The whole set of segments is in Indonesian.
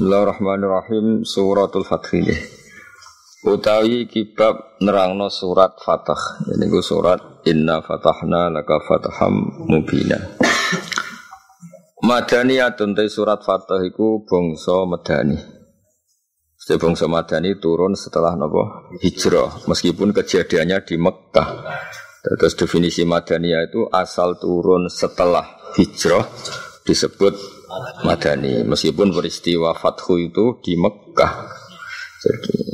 Bismillahirrahmanirrahim. Suratul Fathih Utawi kibab nerangno surat Fatah Ini surat Inna fatahna laka fataham mubina. Madani atuntai surat Fatah iku bongso medani. Setiap bongso madani turun setelah nopo? Hijrah. Meskipun kejadiannya di Mekah Terus definisi Madaniyah itu asal turun setelah hijrah disebut Madani meskipun peristiwa Fathu itu di Mekah. Jadi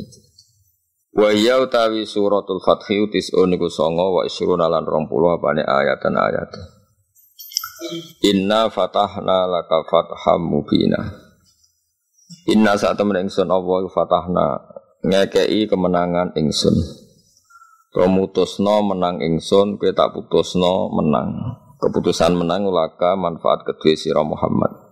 Wa ya utawi suratul Fathi tis'un iku songo wa isruna lan 20 apane ayat dan ayat. Inna fatahna laka fatham mubina. Inna saat temen ingsun fatahna ngekei kemenangan ingsun. Pemutusno menang ingsun, kowe tak putusno menang. Keputusan menang ulaka manfaat kedua sira Muhammad.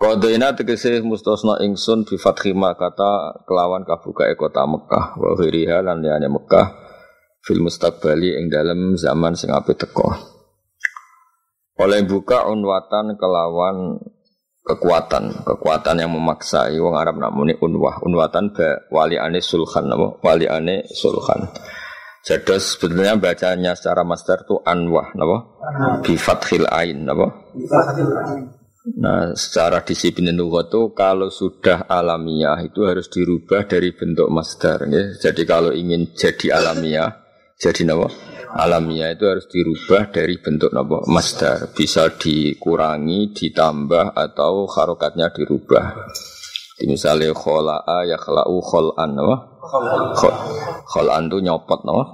Kodaina tegese mustosna ingsun bi fathi kata kelawan kabuka kota Mekah wa ghiriha lan liyane Mekah fil mustaqbali ing dalam zaman sing ape teko. Oleh buka unwatan kelawan kekuatan, kekuatan yang memaksa wong Arab namune unwah, unwatan ba ane sulhan napa? ane sulhan. Jadi sebetulnya bacanya secara master itu anwah napa? Bi fathil ain napa? Bi ain. Nah, secara disiplin lughat itu kalau sudah alamiah itu harus dirubah dari bentuk masdar ya. Jadi kalau ingin jadi alamiah, jadi nama alamiah itu harus dirubah dari bentuk nama masdar. Bisa dikurangi, ditambah atau harokatnya dirubah. Di misalnya khola'a ya khala'u khol'an nama. Khol'an itu nyopot nama.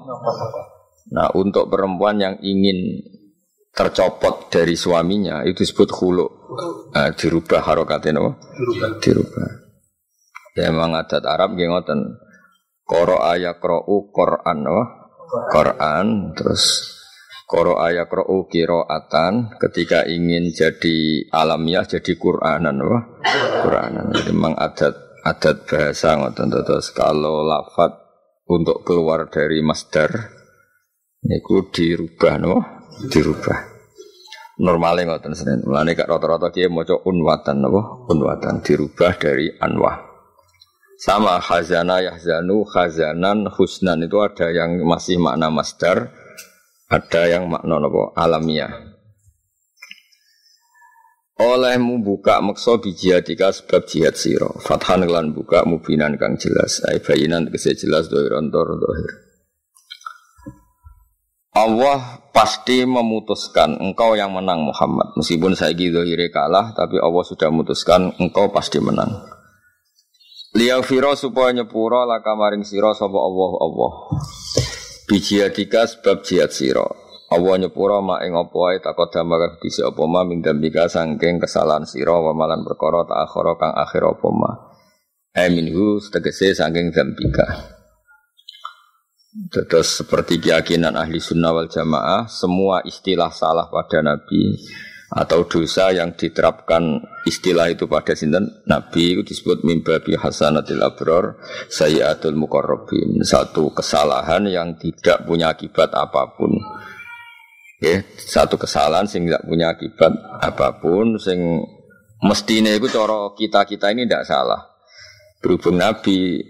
Nah, untuk perempuan yang ingin tercopot dari suaminya itu disebut hulu nah, dirubah harokatnya no? dirubah. dirubah. Ya memang adat Arab nggih ngoten. Koro ayakra'u Quran no? Quran. Terus koro ayakra'u kiroatan ketika ingin jadi alamiah jadi Quranan no? Quranan. Jadi memang adat adat bahasa ngoten. Terus kalau lafat untuk keluar dari masdar itu dirubah no dirubah. Normalnya ngoten senen. Mulane gak rata-rata kiye maca unwatan napa? Unwatan dirubah dari anwah. Sama khazana yahzanu khazanan husnan itu ada yang masih makna masdar, ada yang makna napa? alamiah. Olehmu buka makso bijihadika sebab jihad siro Fathan kelan buka mubinan kang jelas Ay bayinan kese jelas dohiron dohir Allah pasti memutuskan engkau yang menang Muhammad. Meskipun saya gitu kalah, tapi Allah sudah memutuskan engkau pasti menang. Liya firo supaya nyepuro laka maring siro sapa Allah Allah. Bijiyadika sebab jihad siro. Allah nyepuro ma ing apa ae takut damar disi apa ma min dambika sangking kesalahan siro wa malan perkara tak akhara kang akhir apa ma. Aminhu tegese sangking dambika. Terus seperti keyakinan ahli sunnah wal jamaah, semua istilah salah pada Nabi atau dosa yang diterapkan istilah itu pada sinten? Nabi itu disebut mimbabi hasanatil abror sayyatul mukarrabin. Satu kesalahan yang tidak punya akibat apa pun. Ya satu kesalahan sing tidak punya akibat apa pun sing mestinya itu coro kita kita ini tidak salah. Berhubung Nabi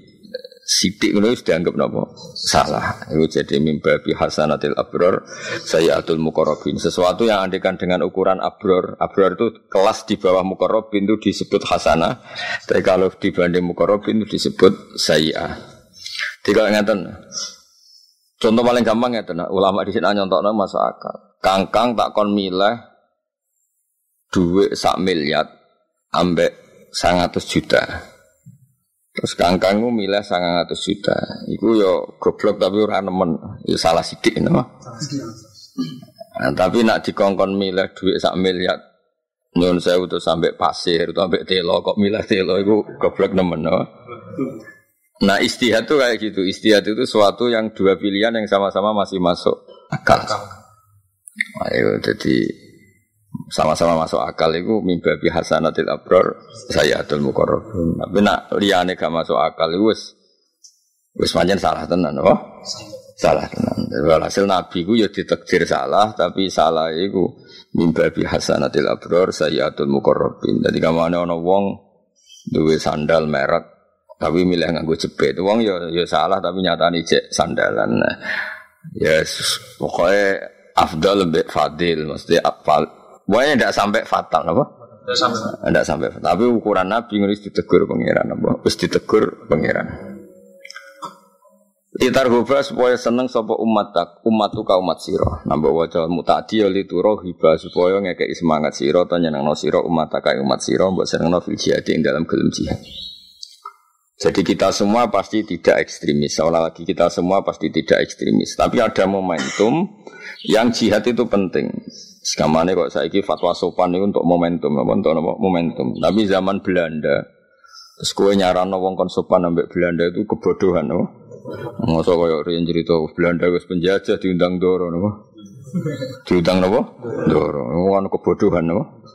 sidik ngono wis dianggap napa? Salah. Itu jadi mimba bi hasanatil abror atul mukarrabin sesuatu yang andekan dengan ukuran abror. Abror itu kelas di bawah mukarrabin itu disebut hasanah. Tapi kalau dibanding mukarrabin itu disebut sayyi'ah tiga ngeten contoh paling gampang ya tenang ulama di sini nyontokno masuk akal. Kangkang tak kon milah duit sak miliar ambek sangatus juta Terus kangkangmu milih sangat atas juta. Iku yo goblok tapi ora nemen. Yo salah sidik no. Nah, tapi nak dikongkon milih duit sak miliar. Nyun saya udah sampai pasir, tuh sampai telo kok milih telo itu goblok nemen no. Nah istihad tuh kayak gitu. Istihad itu suatu yang dua pilihan yang sama-sama masih masuk akal. Ayo jadi sama-sama masuk akal itu mimpi hasanatil abror saya atul mukorobin tapi nak liane gak masuk akal itu wis wis manjen salah tenan oh salah tenan. Walhasil Nabi ku ya ditakdir salah, tapi salah iku mimba bi hasanatil abror sayyatul muqarrabin. Dadi kamane ana wong duwe sandal merek tapi milih nganggo jepit. Wong ya ya salah tapi nyatane cek sandalan. Nah, ya pokoknya afdal lebih fadil, mesti. Pokoknya tidak sampai fatal apa? Tidak sampai. Tidak sampai. Tapi ukuran Nabi harus ditegur pangeran apa? Harus ditegur pangeran. Litar hubah supaya seneng sopo umat tak umat tu umat siro. Nambah wajah mutadi ya lituro hibah supaya ngekei semangat siro tanya nang siro umat tak umat siro buat seneng no fil jihad yang dalam gelem jihad. Jadi kita semua pasti tidak ekstremis. Seolah lagi kita semua pasti tidak ekstremis. Tapi ada momentum yang jihad itu penting. Sekamane kok saya fatwa sopan itu untuk momentum, apa untuk apa? momentum. Tapi zaman Belanda, terus kue nyarano wong kon sopan ambek Belanda itu kebodohan, apa? Masa kaya riyen cerita Belanda wis penjajah diundang Doro napa? Diundang napa? Doro. Ono kebodohan napa?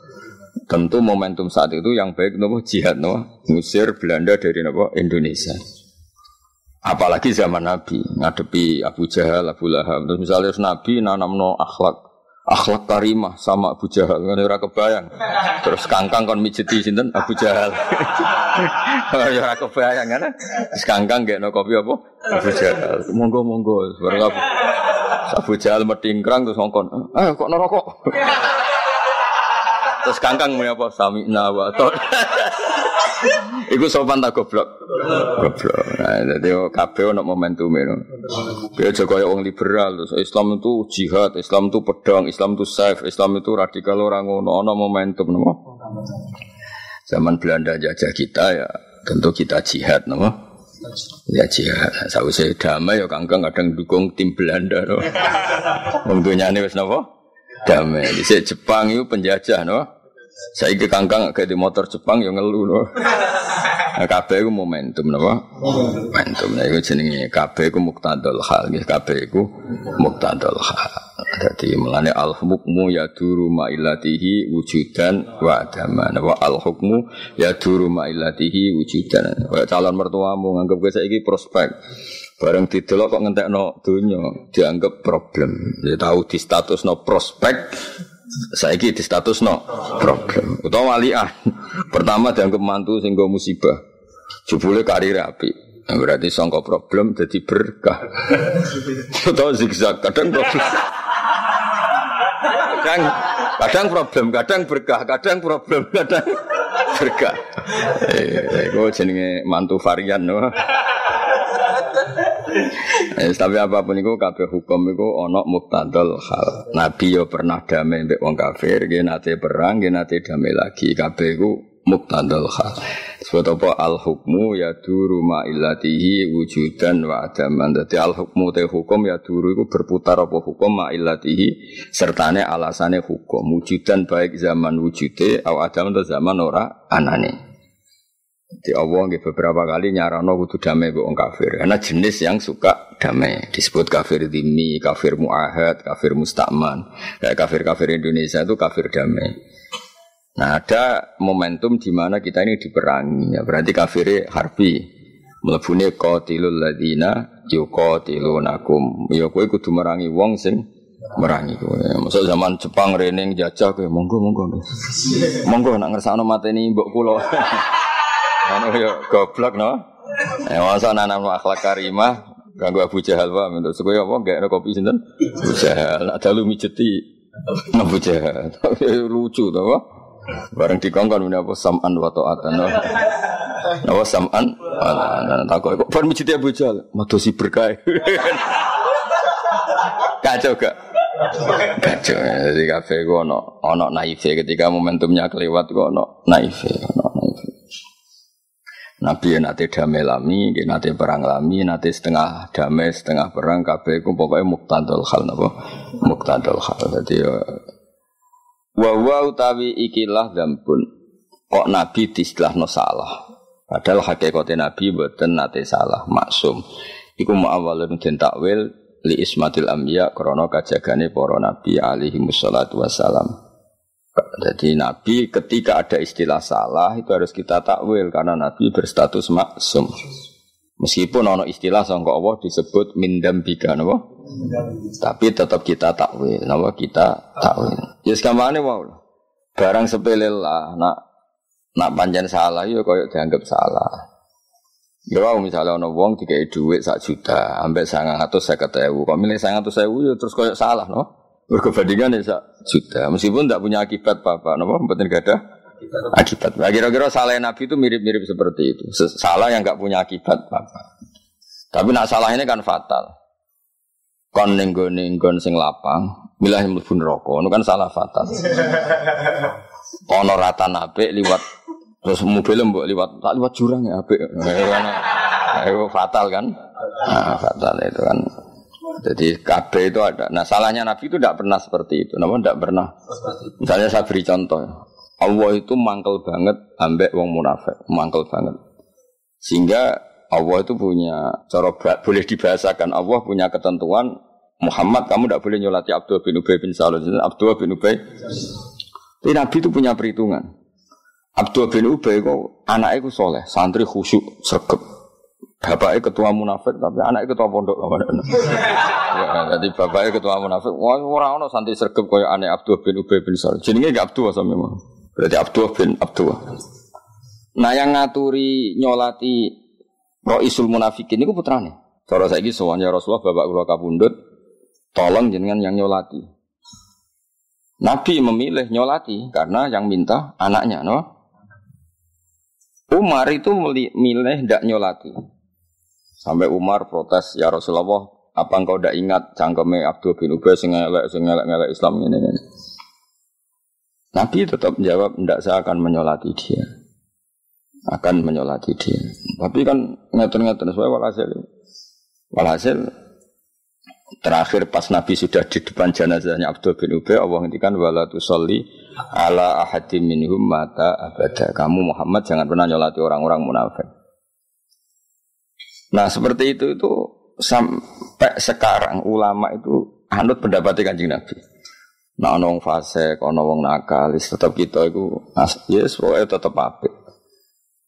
Tentu momentum saat itu yang baik napa jihad napa? Ngusir Belanda dari napa Indonesia. Apalagi zaman Nabi ngadepi Abu Jahal, Abu Lahab. Terus misalnya Nabi nanamno akhlak akhlak karimah sama Abu Jahal kan ora kebayang. Terus kangkang kon mijeti sinten Abu Jahal. ya ora kebayang kan. Terus kangkang gekno kopi apa? Abu Jahal. Monggo monggo bareng Abu Abu Jahal metingkrang terus ngongkon. Eh kok nerokok. Terus kangkang mau apa? Sami nawa. Iku sopan tak goblok. Goblok. Nah, jadi kabeh ono momentum itu. Dia aja kaya wong liberal terus Islam itu jihad, Islam itu pedang, Islam itu safe, Islam itu radikal orang ngono ono momentum nopo. Zaman Belanda jajah kita ya tentu kita jihad nopo. Ya jihad. Sausé damai ya kangkang kadang dukung tim Belanda no. Wong dunyane wis napa? Damai. Di Jepang itu penjajah no. Saya ke kangkang kayak di motor Jepang yang ngeluh loh. Nah, kabeh itu momentum napa? Momentum. Nah, itu jenenge kabeh itu muktadul hal. Nggih kabeh itu muktadul hal. Jadi melane al hukmu ya duru ma'ilatihi wujudan wa adama. Napa al hukmu ya duru ma'ilatihi wujudan. Calon mertuamu nganggep kowe saiki prospek. Bareng didelok kok ngentekno donya dianggap problem. Dia tahu di status no prospek saya di status no problem. Utawa walian. Pertama dianggap mantu sehingga musibah. Jebule karir api. Nah, berarti songko problem jadi berkah. Utawa zigzag. Kadang problem. Kadang, kadang problem, kadang berkah, kadang problem, kadang berkah. Eh, gue jenenge mantu varian, no. Eh, tapi apa pun itu kabeh hukum itu ono muktadal hal. Nabi yo pernah damai mbek wong kafir, nggih nate perang, nggih nate damai lagi. Kabeh iku muktadal hal. Sebab apa al hukmu ya duru ma illatihi wujudan wa adaman. Dadi al hukmu te hukum ya duru iku berputar apa hukum ma illatihi sertane alasane hukum. Wujudan baik zaman wujude atau adam atau zaman ora anane. Di Allah nggih beberapa kali nyarano kudu damai wong kafir. Karena jenis yang suka damai. Disebut kafir dimi, kafir muahad, kafir mustakman. Kayak kafir-kafir Indonesia itu kafir damai. Nah ada momentum di mana kita ini diperangi. Ya, berarti kafir harbi. Melebuni qatilul ladina yuqatilunakum. Ya kowe kudu merangi wong sing merangi kowe. Masuk zaman Jepang rening jajah kowe monggo monggo. Monggo nak ngersakno mateni mbok kula. Anu yo goblok no. Eh masa nanam akhlak karimah ganggu Abu Jahal Pak. Untuk supaya apa? Gak ada kopi sinten? Abu Jahal. Ada lu mijeti. Abu Jahal. Lucu tuh Pak. Bareng dikongkon ini apa? Sam'an wa ta'atan no. Apa sam'an? Wa takut kok bar mijeti Abu Jahal? Madosi berkah. Kacau gak? Kacau. Jadi kafe gue ono ono naife ketika momentumnya kelewat gue ono naife ono Nabi yang nanti damai lami, yang nanti perang lami, nanti setengah damai, setengah perang, kabeh itu pokoknya muktadul hal, napa? Muktadul hal. Jadi ya, wa utawi ikilah dambun. Kok Nabi diistilah no salah. Padahal hakikatnya Nabi buatan nanti salah, maksum. Iku mu'awalun den takwil li ismatil ambiya krono kajagane para nabi alaihi wassalam. Jadi Nabi ketika ada istilah salah itu harus kita takwil karena Nabi berstatus maksum. Meskipun ono istilah sangka Allah disebut mindam bika napa? Tapi tetap kita takwil, napa kita takwil. Ya sekamane wow. Barang sepele lah, nak nak panjang salah ya koyo dianggap salah. Ya wow, misalnya ono wong dikai duit sak juta, ambek sangat atau saya ketemu. Kau milih sangat atau saya ya terus koyo salah, no? Berkebandingan ya juta. Meskipun tidak punya akibat apa-apa, no? Mboten gak ada akibat. Nah, kira-kira salah Nabi itu mirip-mirip seperti itu. Salah yang nggak punya akibat apa. Tapi nak salah ini kan fatal. Kon nenggon nenggon sing lapang, milah mlebu neraka, itu kan salah fatal. Ono rata nape liwat terus mobil mbok liwat tak liwat jurang ya apik. Itu fatal kan? Nah, fatal itu kan. Jadi KB itu ada. Nah salahnya Nabi itu tidak pernah seperti itu. Namun tidak pernah. Misalnya saya beri contoh. Allah itu mangkel banget ambek wong munafik, mangkel banget. Sehingga Allah itu punya cara boleh dibahasakan Allah punya ketentuan Muhammad kamu tidak boleh nyolati Abdul bin Ubay bin Salul. Abdul bin Ubay. Tapi Nabi itu punya perhitungan. Abdul bin Ubay itu anaknya itu soleh, santri khusyuk, sergap. Bapaknya ketua munafik, tapi anaknya ketua pondok. ya, jadi bapaknya ketua munafik. Wah, orang orang santri sergap kaya anak Abdul bin Ubay bin Salul. Jadi nggak Abdul sama memang. Berarti Abdullah bin Abdullah. Nah yang ngaturi nyolati Roisul munafikin itu putrane. Cara saya ini soalnya Rasulullah bapak kula kabundut, tolong jenengan yang nyolati. Nabi memilih nyolati karena yang minta anaknya, no? Umar itu milih tidak nyolati. Sampai Umar protes, ya Rasulullah, apa engkau tidak ingat cangkeme Abdul bin Ubay sing ngelek sing ngelek Islam ini. Nabi tetap menjawab, tidak saya akan menyolati dia. Akan menyolati dia. Tapi kan ngatur-ngatur, saya walhasil. Walhasil, terakhir pas Nabi sudah di depan jenazahnya Abdul bin Ubay, Allah ngendikan wala tusalli ala ahadim minhum mata abada. Kamu Muhammad jangan pernah nyolati orang-orang munafik. Nah seperti itu itu sampai sekarang ulama itu anut pendapatnya kanjeng Nabi. Nah, ono wong fase, ono wong nakalis, tetap kita itu, yes, pokoknya tetap apik.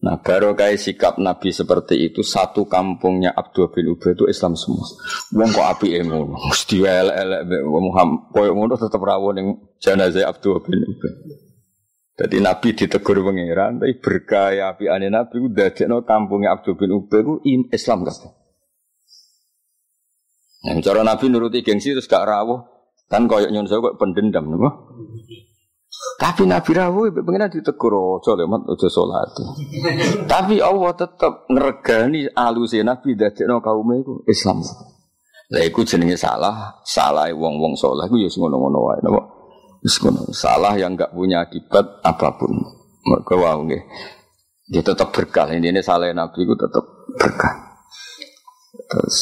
Nah, baru kayak sikap Nabi seperti itu, satu kampungnya Abdul bin Ubay itu Islam semua. Wong kok api ngono, mesti elek-elek Muhammad, koyo ngono tetap rawon yang jenazah Abdul bin Ubay. Jadi Nabi ditegur pangeran, tapi berkaya api ane Nabi udah no kampungnya Abdul bin Ubay itu Islam kan. Nah, cara Nabi nuruti gengsi terus gak rawuh, Kan koyok nyun saya kok pendendam nih Tapi Nabi Rawu pengen ditegur ojo lemat ojo sholat. Tapi Allah tetap ngeregani alusi Nabi no kaum itu Islam. Lah iku jenenge salah, salah wong-wong sholat iku ya ngono-ngono wae napa. Salah yang enggak punya akibat apa pun. Mergo wae nggih. Dia tetap berkah. Ini, ini salah Nabi itu tetap berkah. Terus,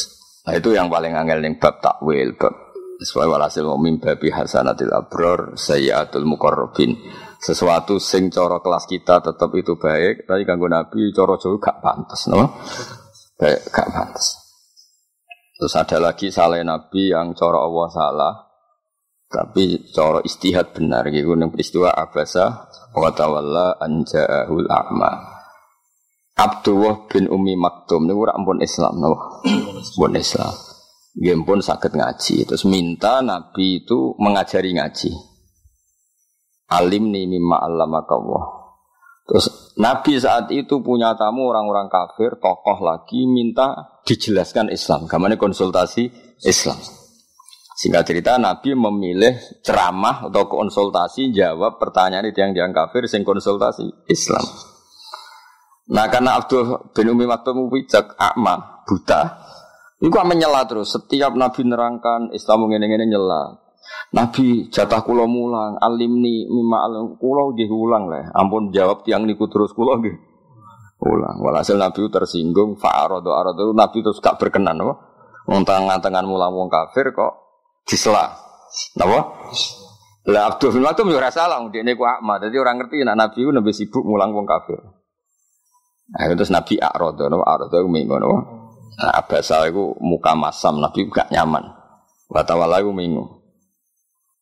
nah itu yang paling angel ning bab takwil, bab Sesuai walhasil mu'min babi hasanatil abror sayyatul mukorrobin. Sesuatu sing coro kelas kita tetap itu baik, tapi kanggo Nabi coro jauh gak pantas, no? Baik, gak pantas. Terus ada lagi salah Nabi yang coro Allah salah, tapi coro istihad benar gitu. Yang peristiwa abasa wa tawalla anja'ahul a'ma. Abdullah bin Umi Maktum ini ora ampun Islam, no? Pun Islam. Dia pun sakit ngaji. Terus minta Nabi itu mengajari ngaji. Alim nih mimma Allah. Terus Nabi saat itu punya tamu orang-orang kafir, tokoh lagi minta dijelaskan Islam. Gimana konsultasi Islam. Singkat cerita Nabi memilih ceramah atau konsultasi jawab pertanyaan itu yang dianggap kafir sing konsultasi Islam. Nah karena Abdul bin Umi Maktum bijak akma buta, Iku menyela terus. Setiap Nabi nerangkan Islam ngene-ngene nyela. Nabi jatah kulo mulang, alimni mima alim kulo nggih ulang lah. Ampun jawab tiang niku terus kulo nggih ulang. Walhasil Nabi tersinggung, fa'arado arado Nabi terus gak berkenan apa? Wong tangan-tangan mulang wong kafir kok disela. Napa? Lah Abdul bin Maktum yo ora salah, dekne ku akma. Dadi orang ngerti nek Nabi ku nembe sibuk mulang wong kafir. Nah, terus Nabi Arodo, no, Arodo minggu, no. Nah, abasa itu muka masam, Nabi gak nyaman. Watawala itu minggu.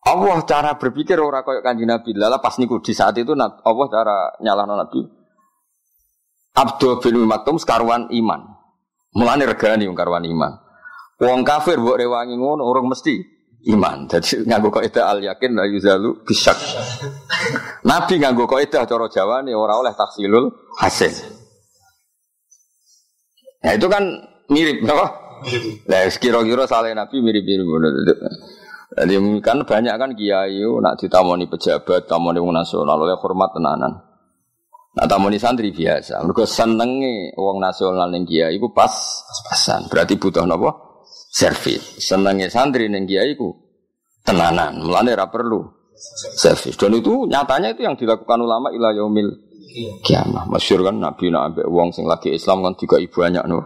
Allah cara berpikir orang kayak kanji Nabi. Lala pas niku di saat itu Allah cara nyala Nabi. Abdul bin Maktum sekaruan iman. Mulane regani wong iman. Wong kafir mbok rewangi ngono urung mesti iman. Jadi nganggo kaidah al yakin la yuzalu bisak. Nabi nganggo kaidah cara Jawa nih ora oleh taksilul hasil. Nah itu kan mirip, apa? Lah kira-kira salah Nabi mirip-mirip Jadi kan banyak kan kiai nak ditamoni pejabat, tamoni wong nasional oleh hormat tenanan. Nah tamoni santri biasa. Mereka senenge wong nasional ning kiai iku pas pasan. Berarti butuh napa? Servis. Senenge santri ning kiai iku tenanan. Mulane ora perlu servis. Dan itu nyatanya itu yang dilakukan ulama ila yaumil kiamah. Masyur kan Nabi nak ambek wong sing lagi Islam kan juga ibu banyak no.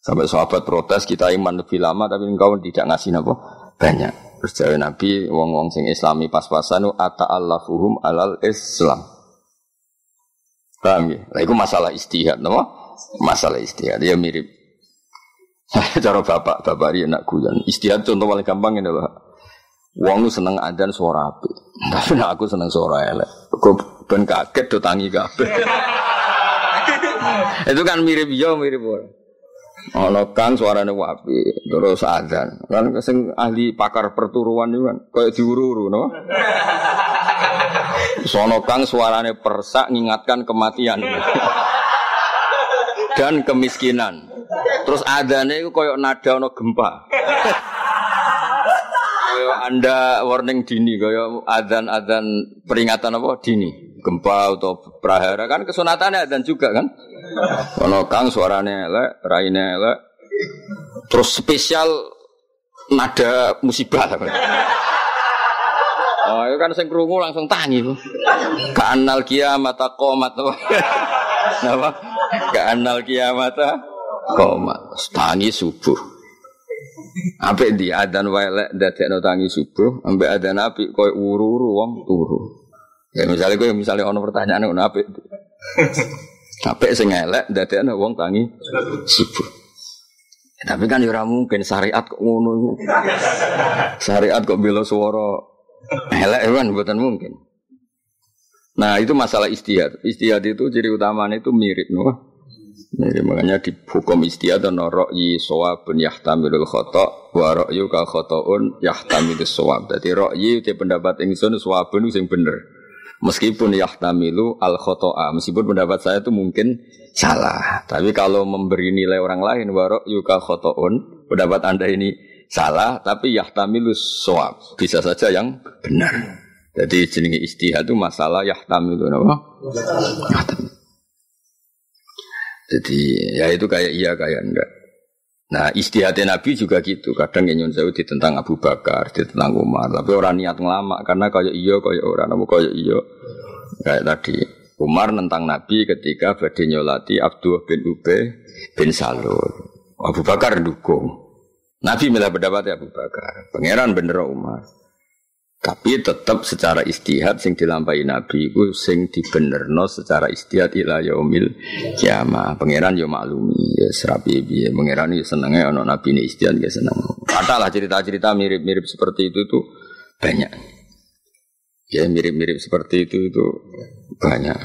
Sampai sahabat protes kita iman lebih lama tapi engkau tidak ngasih napa banyak. Terus Nabi wong-wong sing Islami pas-pasan ata allafuhum alal Islam. Paham ya? Itu masalah istihad, no? Masalah istihad, ya mirip. Cara bapak, bapak dia nak guyon. Contoh paling gampang ini loh. Wong seneng adan suara api, tapi nak aku seneng suara elek. Gue ben kaget do tangi kabeh. itu kan mirip yo mirip wae. Ono kang suarane wapi, terus adan. Kan sing ahli pakar perturuan itu kan kayak diuru-uru no. Sono kang suarane persak ngingatkan kematian dan kemiskinan. Terus adane itu koyok nada ono gempa. koyok anda warning dini, koyok adan-adan peringatan apa dini, gempa atau prahara kan kesunatannya dan juga kan. Ono kang suarane elek, raine elek. Terus spesial nada musibah. Oh, itu kan sing krungu langsung tangi. Kanal kiamat qomat apa? Napa? Kanal kiamat qomat. Tangi subuh. Ampe di adan wae lek dadekno tangi subuh, ampe adan api koyo uru-uru wong turu. Ya misalnya gue misalnya ono pertanyaan ngono apik. Apik sing elek dadekno wong tangi subuh. Ya, tapi kan ya ora mungkin syariat kok ngono Syariat kok bela swara Elek kan bukan mungkin. Nah itu masalah istihad. Istihad itu ciri utamanya itu mirip, no? Mirip makanya di hukum istihad dan rokyi soabun yahtamilul khotok wa rokyu kal khotoun yahtamilul soab. Jadi rokyi itu pendapat ingsun soabun itu yang bener. Meskipun yahtamilu al khotoa, meskipun pendapat saya itu mungkin salah. Tapi kalau memberi nilai orang lain warok yuka khotoun, pendapat anda ini salah tapi yahtamilus soab bisa saja yang benar jadi jenenge istihad itu masalah yahtamilu apa jadi ya itu kayak iya kayak enggak. Nah istihadnya Nabi juga gitu. Kadang yang nyun di tentang Abu Bakar tentang Umar. Tapi orang niat ngelama Karena kayak iya kayak orang. Namun kayak iya? Kayak tadi. Umar nentang Nabi ketika badai nyolati Abdul bin Ube bin Salul. Abu Bakar dukung. Nabi pendapat ya Abu Bakar. Pangeran bener Umar. Tapi tetap secara istihad sing dilampai Nabi itu sing dibenerno secara istihad ila yaumil kiamah. Pangeran yo maklumi ya serapi piye. Pangeran yo senenge ana Nabi ini istihad ya seneng. Katalah cerita-cerita mirip-mirip seperti itu itu banyak. Ya mirip-mirip seperti itu itu banyak.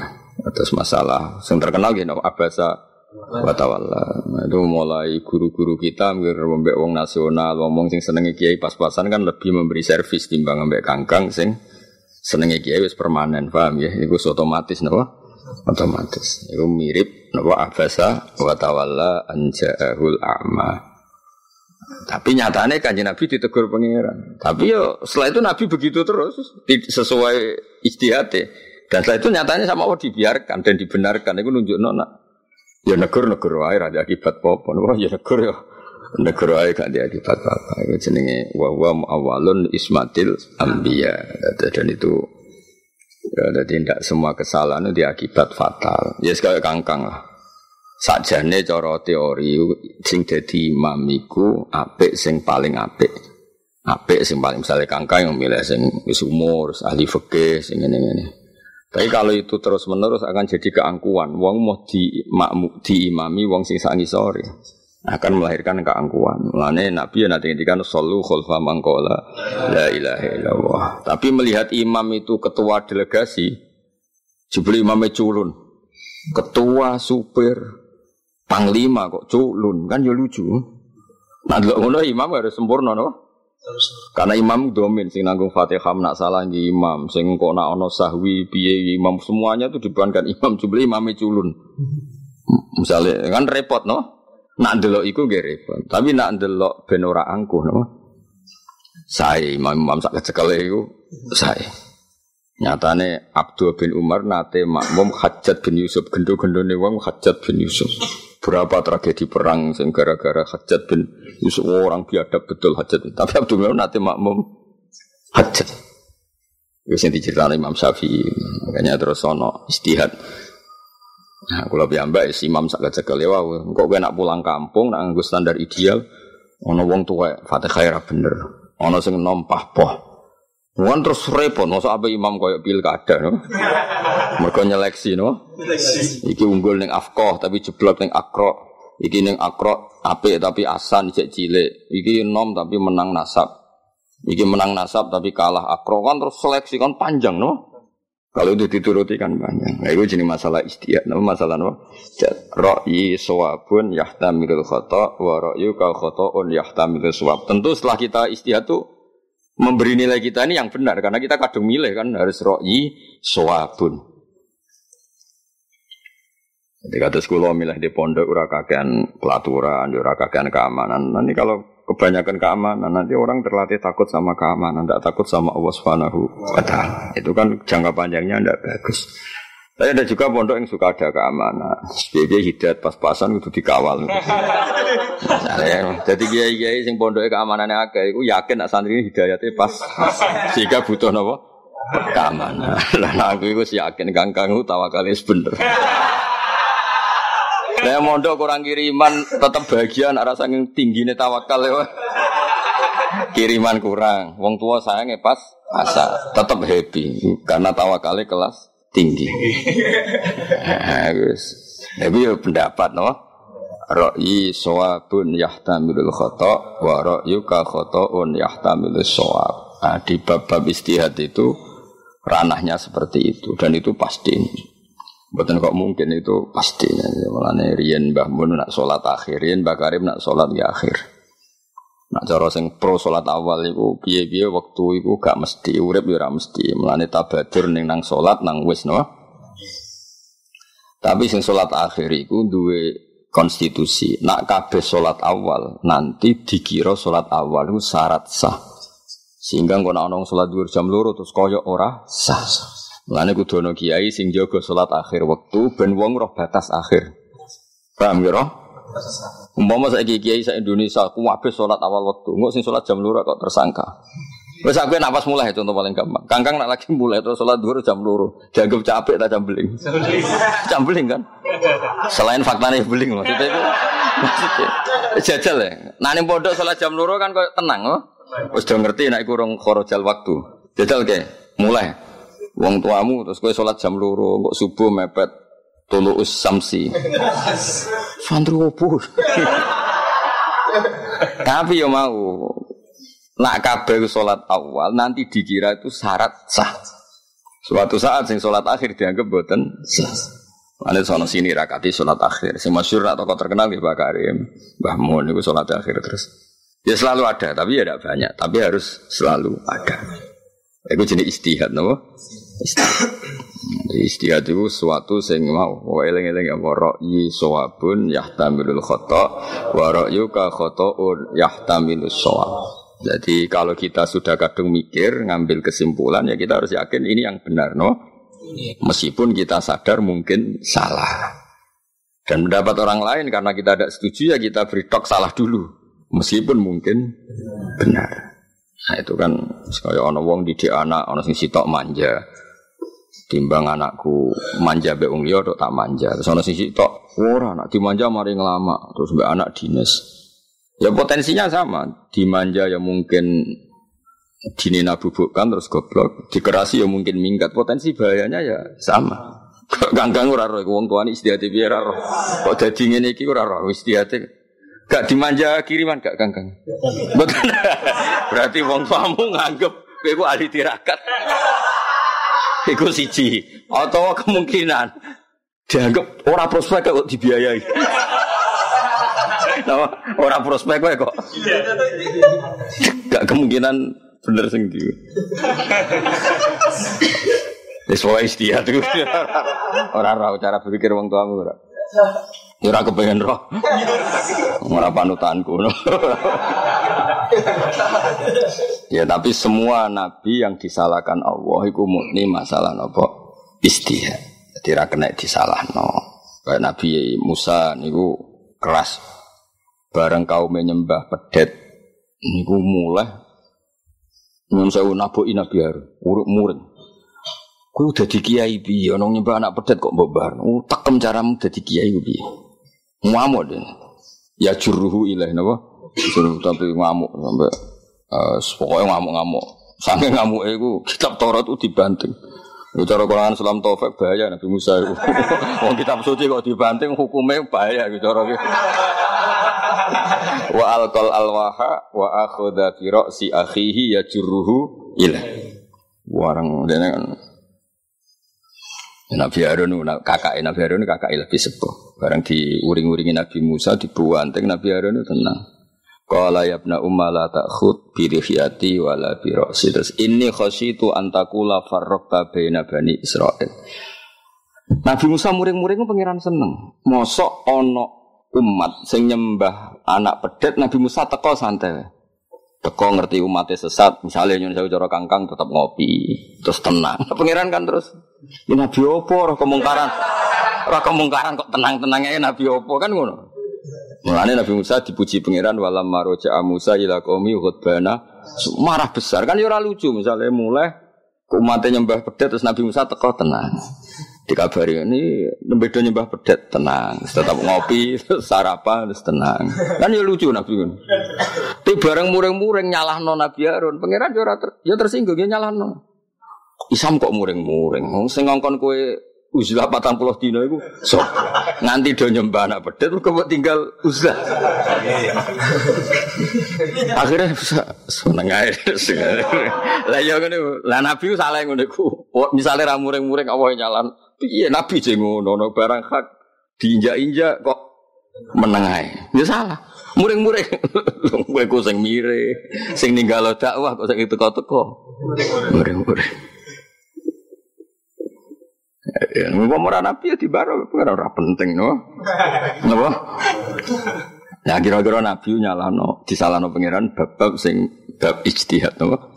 Atas masalah yang terkenal gitu Abasa Watawalla. Nah, itu mulai guru-guru kita mbek wong nasional, ngomong sing senenge kiai pas-pasan kan lebih memberi servis timbang mbek kangkang sing senenge kiai wis permanen, paham ya? Itu otomatis napa? Otomatis. Itu mirip napa abasa watawalla anja'ahul a'ma. Tapi nyatanya kan Nabi ditegur pangeran. Tapi yo setelah itu Nabi begitu terus sesuai istihate. Dan setelah itu nyatanya sama Allah dibiarkan dan dibenarkan. Itu nunjuk nona. Ya negur negur wae ra akibat apa Wah ya negur ya. Negur wae gak ada akibat apa. Itu jenenge wa wa awalun ismatil anbiya. Dan itu ya jadi tidak semua kesalahan itu diakibat fatal. Ya sekali kangkang lah. Sajane cara teori sing dadi imam iku apik sing paling apik. Apik sing paling misalnya kangkang yang milih sing wis umur, ahli fikih sing ngene-ngene. Tapi kalau itu terus menerus akan jadi keangkuhan. Wong mau di makmu, diimami wong sing sangi sore akan melahirkan keangkuhan. Mulane Nabi ya nanti ngendikan sallu khulfa mangkola la ilaha illallah. Tapi melihat imam itu ketua delegasi, jebul imamnya culun. Ketua supir panglima kok culun kan ya lucu. Nah ngono imam harus sempurna no. Karena imam domin sing nanggung Fatihah nak salah di imam, sing kok nak ono sahwi piye imam semuanya itu dibebankan imam jumlah imamnya culun. Misalnya kan repot no. Nak delok iku gak repot. Tapi nak delok ben ora angkuh no. Saya imam-imam sak kecekel iku saya. Nyatane Abdul bin Umar nate makmum Hajat bin Yusuf gendo-gendone wong Hajat bin Yusuf. Berapa tragedi perang sing gara-gara Hajat bin Yusuf orang biadab betul Hajat. Tapi Abdul nate makmum Hajat. Wis sing diceritakan Imam Syafi'i. Makanya terus ono istihad. Nah, kalau piyambak is imam sak kecekel ya wow. Kok gue nak pulang kampung nak nganggo standar ideal ono wong tuwa Fatihah bener. Ono sing nompah poh. Wan terus repot, masa apa imam koyok pilkada, no? Mereka nyeleksi, no? Iki unggul neng afkoh, tapi jeblok neng akro. Iki neng akro, ape tapi asan cek cilik. Iki nom tapi menang nasab. Iki menang nasab tapi kalah akro kan terus seleksi kan panjang, no? Kalau itu dituruti kan panjang. Nah, itu jenis masalah istiak. Nama masalah no. Ra'yi sawabun yahtamilul khoto wa ra'yu kal khoto'un yahtamilul sawab. Tentu setelah kita istiak tuh memberi nilai kita ini yang benar karena kita kadung milih kan harus roi soabun. Jadi kata sekolah milih di pondok ura kakean pelaturan, ura kakean keamanan. Nanti kalau kebanyakan keamanan, nanti orang terlatih takut sama keamanan, tidak takut sama Allah Subhanahu wa taala. Itu kan jangka panjangnya tidak bagus. Tapi ada juga pondok yang suka ada keamanan. Sebagai hidayat pas-pasan itu dikawal. Jadi kiai kiai sing pondoknya keamanannya agak, aku yakin nak santri ini hidayatnya pas. Sehingga butuh nopo keamanan. Lah aku itu yakin kangkang tawakal bener. Saya mondok kurang kiriman tetap bagian yang tinggi nih tawakal ya. Kiriman kurang, wong tua sayangnya pas asa, tetap happy karena tawakalnya kelas tinggi. Nah, Tapi ya pendapat no. Ra'yi sawabun yahtamilul khata wa ra'yuka khata'un yahtamilul sawab. Nah, di bab-bab istihad itu ranahnya seperti itu dan itu pasti. Bukan kok mungkin itu pastinya. Mulane riyen Mbah Mun nak salat akhir, riyen Mbah Karim nak salat di akhir. Nak cara sing pro salat awal iku piye-piye wektu iku gak mesti urip ya ora mesti. Mulane tabadur ning nang salat nang wis no. Tapi sing salat akhir iku duwe konstitusi. Nak kabeh salat awal nanti dikira salat awal itu syarat sah. Sehingga kok ana salat dhuwur jam loro terus koyo ora sah. Mulane kudu ana kiai sing jaga salat akhir wektu ben wong roh batas akhir. Paham ya roh? Umpama saya kiai saya Indonesia, aku habis sholat awal waktu, nggak sih sholat jam luru kok tersangka. Wes aku nak pas mulai contoh paling gampang. Kangkang nak lagi mulai terus sholat dulu jam luru, dianggap capek tak jam beling. jam beling kan? Selain faktanya beling maksudnya itu. Maksudnya, jajal ya. Nah bodoh sholat jam luru kan kok tenang loh. Wes udah ngerti nak kurang korojal waktu. Jajal ke, mulai. Wong tuamu terus kue sholat jam luru, kok subuh mepet tulu samsi. Santri opo? Tapi yo mau nak kabeh salat awal nanti dikira itu syarat sah. Suatu saat sing salat akhir dianggap boten sah. Ada sono sini rakati salat akhir. Sing masyhur atau kau terkenal di Pak Karim, Mbah Mun itu salat akhir terus. Ya selalu ada, tapi ya tidak banyak. Tapi harus selalu ada. Itu jenis istihad, no? Istihad. Itu suatu sing mau wa eling-eling apa ra'yi sawabun yahtamilul khata wa ra'yuka khata'un yahtamilus sawab. Jadi kalau kita sudah kadung mikir ngambil kesimpulan ya kita harus yakin ini yang benar no. Meskipun kita sadar mungkin salah. Dan mendapat orang lain karena kita tidak setuju ya kita beri tok salah dulu. Meskipun mungkin benar. Nah itu kan sekaya ono wong didik anak, ono sing sitok manja timbang anakku manja be wong liya tak manja. Terus ana sisi tok ora anak dimanja mari ngelama terus be anak dinas ya potensinya sama. Dimanja ya mungkin dinina bubukkan terus goblok. Dikerasi ya mungkin minggat. Potensi bahayanya ya sama. Ganggang ora roh? Wong tuane istihate piye ora roh? Kok dadi ngene iki ora roh? Istihate gak dimanja kiriman gak ganggang. Betul. Berarti wong tuamu nganggep kowe ahli tirakat Iku siji. Atau kemungkinan dianggap ora prospek kok dibiayai. Nama orang prospek gue kok. Gak kemungkinan bener sing di. Wis wae istihad iku. Ora ora cara berpikir wong tuamu ora. Ya ora kepengen roh. Ora panutanku. Ya tapi semua nabi yang disalahkan Allah iku murni masalah nopo istihad. Jadi ra kena disalahno. Kayak Nabi Musa niku keras. Bareng kaum menyembah pedet niku mulai Nyun sewu naboki Nabi Harun, uruk murid. Kowe udah di kiai piye ana nyembah anak pedet kok mbok bar. Oh, tekem caramu dadi kiai piye? Ngamuk deh. Ya juruhu ilaih napa? Suruh tapi ngamuk sampai uh, pokoknya ngamuk-ngamuk. Sampai ngamuk iku kitab Taurat itu dibanting. Cara Quran Islam Taufik bahaya Nabi Musa itu. Wong kitab suci kok dibanting hukumnya bahaya gitu cara wa alqal alwaha wa akhadha fi ra'si akhihi yajruhu ila warang dene kan Nabi Harun kakak Nabi Harun kakak lebih sepuh. Barang diuring-uringi Nabi Musa dibuanteng Nabi Harun tenang. Qala ya ibna umma la ta'khud bi rihiyati wala bi ra'si. Terus inni khasyitu an taqula farraqta baina bani Israil. Nabi Musa muring-muring pangeran seneng. Mosok ana umat sing nyembah anak pedet Nabi Musa teko santai. Teko ngerti umatnya sesat, misalnya nyun saya cara kangkang tetap ngopi, terus tenang. Pangeran kan terus, ini Nabi opo roh kemungkaran, roh kemungkaran kok tenang-tenangnya Nabi opo kan ngono. Mulanya Nabi Musa dipuji pangeran walam maroja Musa ila qaumi khutbana marah besar kan ya lucu misalnya mulai umatnya nyembah pedet terus Nabi Musa teko tenang. Dikabari ini nembedo nyembah pedet tenang, tetap ngopi, sarapan, terus tenang. Kan ya lucu Nabi kan. Tapi bareng muring-muring no Nabi Harun, pangeran ya ter, ya tersinggung ya no. Isam kok muring-muring. Wong sing ngongkon kowe uzlah patang puluh dino itu so nganti do nyembah anak pedet kok tinggal uzlah akhirnya bisa seneng aja lah ya ngono lah nabi salah ngono ku misalnya ramuring-muring apa nyalan Iya Nabi sing ngono barang hak diinjak-injak kok menengai. Ya salah. Muring-muring. Kowe ku sing mire, sing ninggalo dakwah kok sing teko-teko. Muring-muring. Ya, mau ora nabi ya dibaro, ora ora penting no. Napa? Nah kira-kira nabi nyalano, disalano pangeran bab-bab sing bab ijtihad no?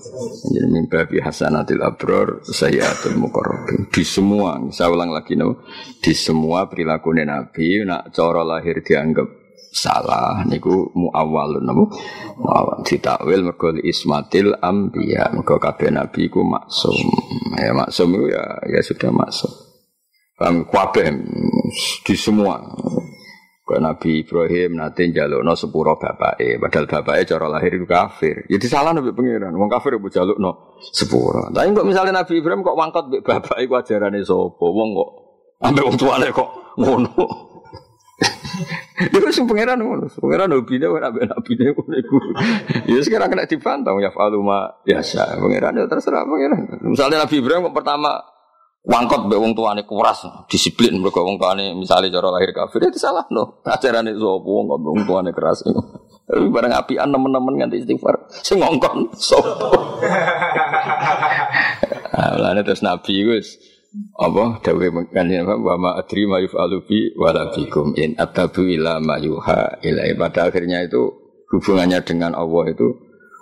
Jadi mimpi bi hasanatil abror sayyatul muqarrabin. Di semua, saya ulang lagi no, di semua perilaku Nabi nak cara lahir dianggap salah niku muawwalun napa? Muawwal. Ditakwil mergo ismatil anbiya. Mergo kabeh nabi iku maksum. Ya maksum ya ya sudah maksum. Paham? Kabeh. Di semua Kau Nabi Ibrahim nanti jaluk no sepuro eh, padahal bapak cara lahir itu kafir. Jadi ya salah nabi pengiran, wong kafir ibu jaluk no sepuro. Tapi kok misalnya Nabi Ibrahim kok wangkot bapak ibu ajaran sopo, wong kok ambil wong tuane kok ngono. Itu sing pangeran ngono. Pangeran hobine ora ambek nabine ngono iku. Ya sekarang kena dibantah ya faluma biasa. Pangeran ya terserah pangeran. Misalnya Nabi Ibrahim kok pertama wangkot be wong tuane kuras disiplin mereka wong tuane misalnya cara lahir kafir itu salah no itu sopo wong wong tuane keras? Itu bareng apian temen-temen nganti istighfar. Sing ngongkon sopo nah, terus nabi gus apa dawe mengkani apa wa adri ma yufalu bi in atabu ila ma yuha pada akhirnya itu hubungannya dengan Allah itu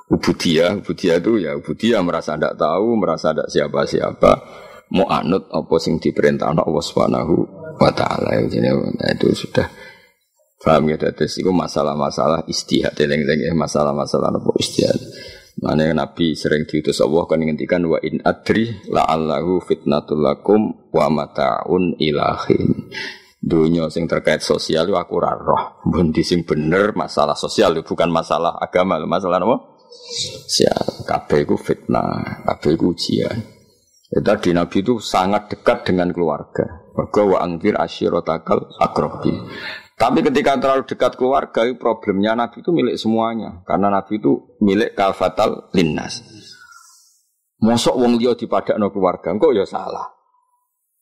ubudiyah. Ubudiyah itu ya ubudiyah merasa tidak tahu merasa tidak siapa-siapa mau anut apa sing diperintah Allah Subhanahu wa taala nah, itu sudah paham ya terus itu masalah-masalah istihad eling-eling ya, masalah-masalah apa istihad Mana Nabi sering diutus Allah kan ngendikan wa in adri la'allahu fitnatul lakum wa mataun ilahin. Dunia sing terkait sosial aku ora roh. Bundi sing bener masalah sosial bukan masalah agama, masalah apa? Sosial. Kabeh iku fitnah, kabeh iku ujian. Ya, tadi Nabi itu sangat dekat dengan keluarga. Maka wa angkir asyirotakal akrobi. Tapi ketika terlalu dekat keluarga, problemnya Nabi itu milik semuanya. Karena Nabi itu milik kalfatal linnas. Mosok wong liya no keluarga, kok ya salah.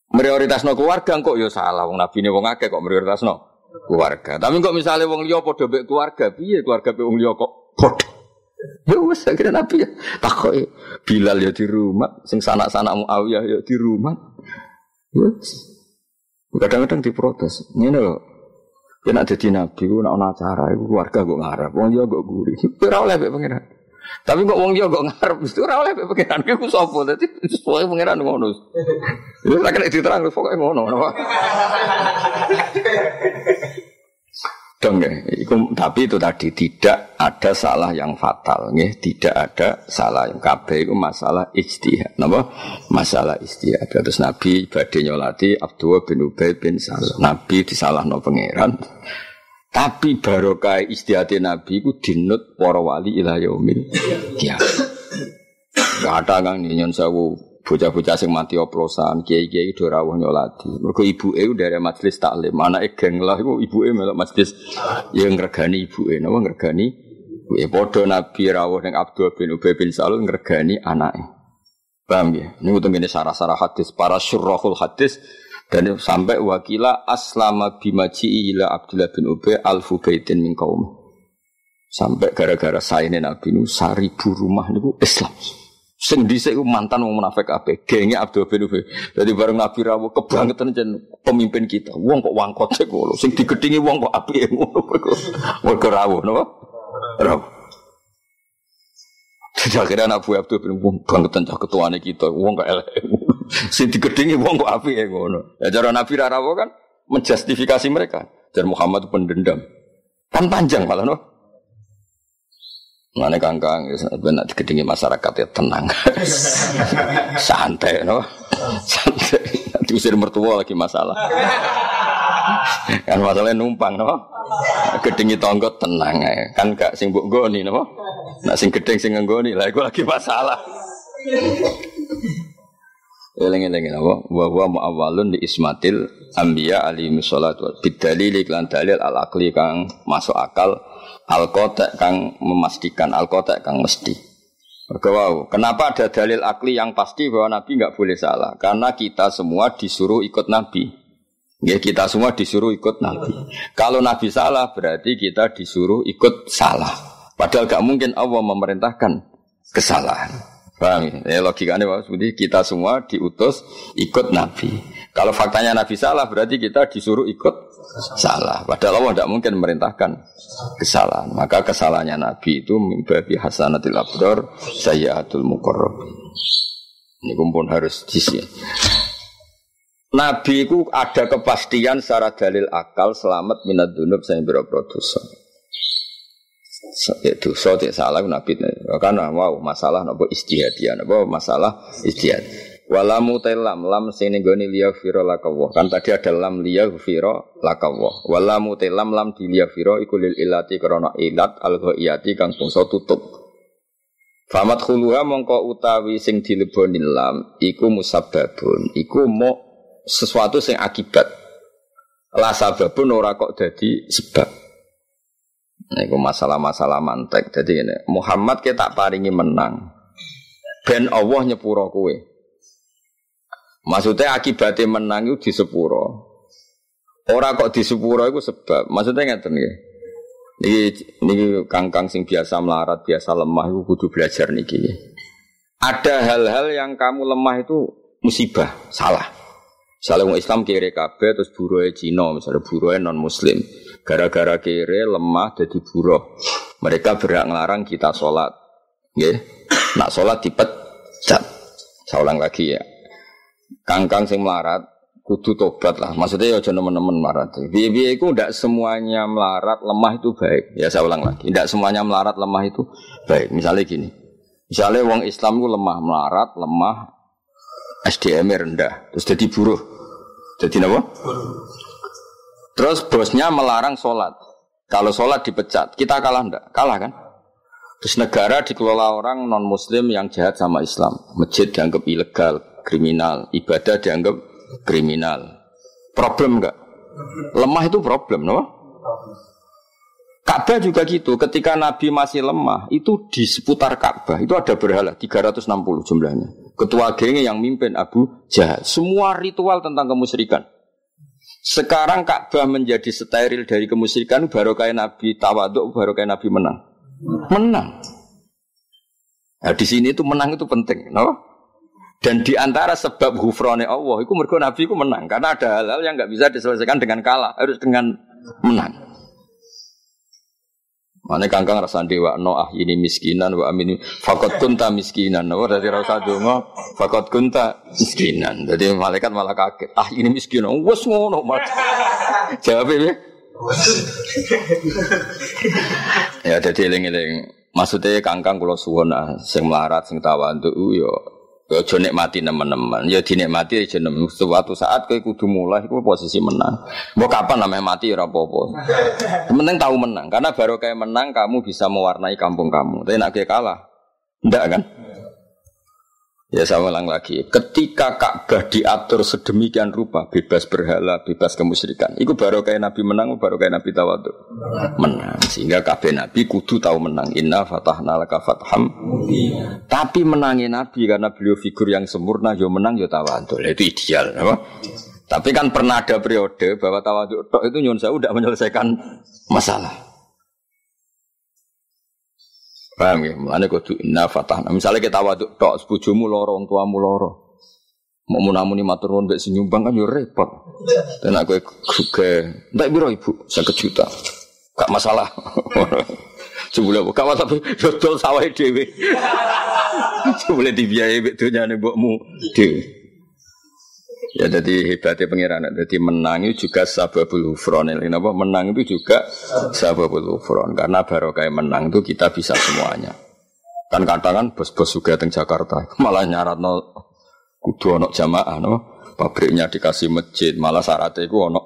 Prioritas no keluarga kok ya salah. Wong Nabi ini wong akeh kok prioritas no keluarga. Tapi kok misalnya wong liya padha mbek keluarga, piye keluarga mbek wong liya kok padha? Ya wis akhirnya Nabi ya takoki Bilal ya di rumah, sing sanak-sanak Muawiyah ya di rumah. Wis. Kadang-kadang diprotes. Ngene lho. Ya nak dadi nabi ku nak ana acara keluarga kok ngarep. Wong liya kok guri. Ora oleh mbek pangeran. Tapi kok wong liya kok ngarep mesti ora oleh mbek pangeran. Iku sapa? Dadi sesuai pangeran ngono. Wis ora kena diterang pokoke ngono. Dong ya. Iku, tapi itu tadi tidak ada salah yang fatal, ya. Tidak ada salah yang kabeh itu masalah ijtihad. Napa? Masalah ijtihad. Terus Nabi badhe nyolati bin Ubay bin Salam. Nabi disalahno pangeran. Tapi barokah ijtihad Nabi ku dinut para wali ila yaumil kiamat. Kata kang nyon sewu bocah-bocah sing mati oplosan, kiai-kiai do rawuh nyolati. Mergo ibuke dari majelis taklim, anake geng lah iku ibuke melok majelis yang ngregani ibuke, napa ngregani ibuke. Padha Nabi rawuh ning Abdul bin Ubay bin Salul ngregani anake. Paham ya? Ini untuk ini sarah-sarah hadis, para syurrahul hadis dan sampai wakila aslama bimaji ila Abdullah bin Ubay alfu baitin min kaum. Sampai gara-gara saya Nabi nu seribu rumah niku Islam. Sing dhisik mantan wong munafik kabeh, genge Abdul bin Ubay. Dadi bareng Nabi rawuh kebangetan jen pemimpin kita. Wong kok wangkot sik ngono, sing digedhingi wong kok apike ngono. Mergo rawuh napa? Rawuh. Jadi akhirnya Abu Abdul bin wong bangetan cah ketuane kita, wong kok elek. Sing digedhingi wong kok apike ngono. Ya cara Nabi rawuh kan menjustifikasi mereka. Dan Muhammad pendendam. Kan panjang malah no. Mana kangkang, benar digedingi masyarakat ya tenang, santai, no, santai. Diusir mertua lagi masalah. kan masalahnya numpang, no. Gedingi tonggo tenang, ya. kan gak sing buk goni, no. Nah sing gedeng sing nggoni, lah gue lagi masalah. Eling-eling apa? Wa huwa muawwalun di ismatil anbiya alaihi salatu bidalil iklan dalil al akli kang masuk akal al kang memastikan al kang mesti. Wow, kenapa ada dalil akli yang pasti bahwa Nabi nggak boleh salah? Karena kita semua disuruh ikut Nabi. Ya, kita semua disuruh ikut Nabi. Kalau Nabi salah berarti kita disuruh ikut salah. Padahal gak mungkin Allah memerintahkan kesalahan. Paham ya? logikanya Pak Seperti kita semua diutus ikut Nabi. Kalau faktanya Nabi salah berarti kita disuruh ikut salah. Padahal Allah tidak mungkin memerintahkan kesalahan. Maka kesalahannya Nabi itu mimbabi hasanatil abdor sayyatul mukorrob. Ini kumpul harus disi. Nabi itu ada kepastian secara dalil akal selamat minat dunub saya berapa. Itu so salah Nabi karena wow masalah nopo istihadian, nopo masalah istihad. Walamu telam lam sini goni liya firo lakawah. Kan tadi ada lam liya firo lakawah. Walamu telam lam di liya firo ikulil ilati korona ilat al iyati kang bungso tutup. Famat khuluha mongko utawi sing dileboni lam iku musababun. Iku mo sesuatu sing akibat. La sababun ora kok jadi sebab. Itu masalah-masalah mantek. Jadi ini Muhammad kita paringi menang. Ben Allah nyepuro kue. Maksudnya akibatnya menang itu di sepuro. Orang kok di sepuro itu sebab. Maksudnya nggak ya. Ini, ini kangkang sing biasa melarat, biasa lemah itu kudu belajar niki. Ada hal-hal yang kamu lemah itu musibah, salah. Misalnya Islam kiri kabeh terus buruhnya Cina, misalnya buruhnya non Muslim. Gara-gara kiri lemah jadi buruh. Mereka berhak ngelarang kita sholat. Ya, nak sholat dipecat. Saya ulang lagi ya kangkang sing melarat kudu tobat lah. Maksudnya ya jangan teman-teman melarat. Biaya itu tidak semuanya melarat lemah itu baik. Ya saya ulang lagi, tidak semuanya melarat lemah itu baik. Misalnya gini, misalnya wong Islam itu lemah melarat, lemah SDM rendah, terus jadi buruh. Jadi apa? Terus bosnya melarang sholat. Kalau sholat dipecat, kita kalah enggak? Kalah kan? Terus negara dikelola orang non muslim yang jahat sama Islam. Masjid dianggap ilegal, kriminal, ibadah dianggap kriminal. Problem enggak? Lemah itu problem, no? Ka'bah juga gitu. Ketika Nabi masih lemah, itu di seputar Ka'bah itu ada berhala 360 jumlahnya. Ketua gengnya yang mimpin Abu Jahal. Semua ritual tentang kemusyrikan. Sekarang Ka'bah menjadi steril dari kemusyrikan baru kayak Nabi tawaduk, baru kayak Nabi menang. Menang. Nah, di sini itu menang itu penting, no? Dan di antara sebab hufrone Allah, itu mergo Nabi itu menang karena ada hal-hal yang nggak bisa diselesaikan dengan kalah, harus dengan menang. Mana kangkang rasa dewa no ah ini miskinan wa amin fakot kunta miskinan. Nah, dari rasa dongo fakot kunta miskinan. Jadi malaikat malah kaget. Ah ini miskinan. Wes ngono mat. Jawab ya. ya jadi eling-eling. Maksudnya kangkang kalau suwon ah sing melarat sing tawandu yo Ya aja nikmati teman-teman. Ya dinikmati aja nem. Suatu saat kowe kudu mulai iku posisi menang. Mau kapan namanya mati ora apa-apa. Penting tahu menang karena baru kayak menang kamu bisa mewarnai kampung kamu. Tapi nak kalah ndak kan? Ya saya ulang lagi, ketika Ka'bah diatur sedemikian rupa, bebas berhala, bebas kemusyrikan, itu baru kayak Nabi menang, baru kayak Nabi tawadu menang. Sehingga kabeh Nabi kudu tahu menang. Inna fatahna laka fatham. Tapi menangin Nabi karena beliau figur yang sempurna, yo menang yo tawadu. Itu ideal, apa? Tapi kan pernah ada periode bahwa tawadu itu nyun saya udah menyelesaikan masalah. Paham ya? Mulane kudu inna fatahna. Misalnya kita waduk tok sepujumu loro, wong tuamu loro. Mau munamuni matur nuwun mbek nyumbang kan yo repot. Dan aku juga ndak biro ibu, saya juta. Gak masalah. Sebulan gak masalah yo dol sawah dhewe. Sebulan dibiayai mbek donyane mbokmu dhewe. Ya jadi hebatnya pengiran. Jadi menang itu juga sababul ufron. Ini apa? Menang itu juga sababul ufron. Karena baru kayak menang itu kita bisa semuanya. Kan kadang kan bos-bos juga di Jakarta malah nyarat no kudu ono jamaah no pabriknya dikasih masjid malah syaratnya itu ono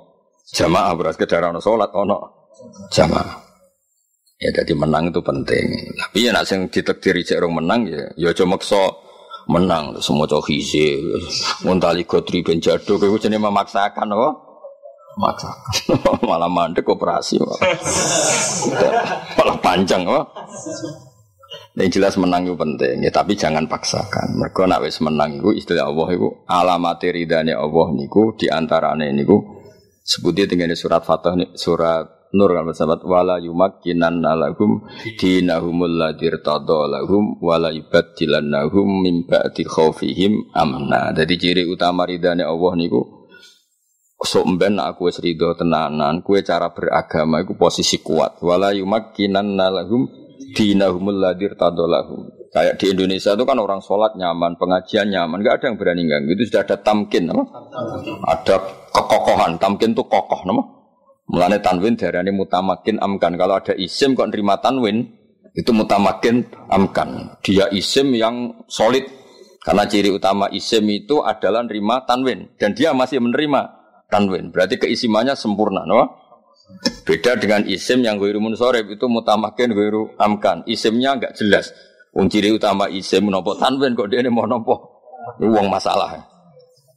jamaah berarti kedara ono sholat ono jamaah ya jadi menang itu penting tapi ya nak sing ditekdiri cek menang ya ya cuma so menang semua cowok hise muntali gotri ben jado kowe jenenge memaksakan apa? Maksakan malah mandek operasi malah panjang apa? Yang jelas menang itu penting ya tapi jangan paksakan. Mereka nak wis menang itu istilah Allah itu alamat ridhanya Allah niku di antaranya niku sebutnya dengan surat Fatah surat Nur kan sahabat wala yumakkinan lahum dinahumul ladir lahum wala yubaddilannahum min ba'di khaufihim amna. Jadi ciri utama ridane Allah niku sok mben aku wis ridho tenanan, kue cara beragama iku posisi kuat. Wala yumakkinan lahum dinahumul ladir lahum. Kayak di Indonesia itu kan orang sholat nyaman, pengajian nyaman, nggak ada yang berani ganggu. Itu sudah ada tamkin, nama? ada kekokohan. Tamkin itu kokoh, nama? Mulane tanwin darani mutamakin amkan. Kalau ada isim kok nerima tanwin, itu mutamakin amkan. Dia isim yang solid. Karena ciri utama isim itu adalah nerima tanwin. Dan dia masih menerima tanwin. Berarti keisimannya sempurna. No? Beda dengan isim yang gue munsorib itu mutamakin gue amkan. Isimnya nggak jelas. Wong ciri utama isim nopo tanwin kok dia ini mau nopo. Uang masalah.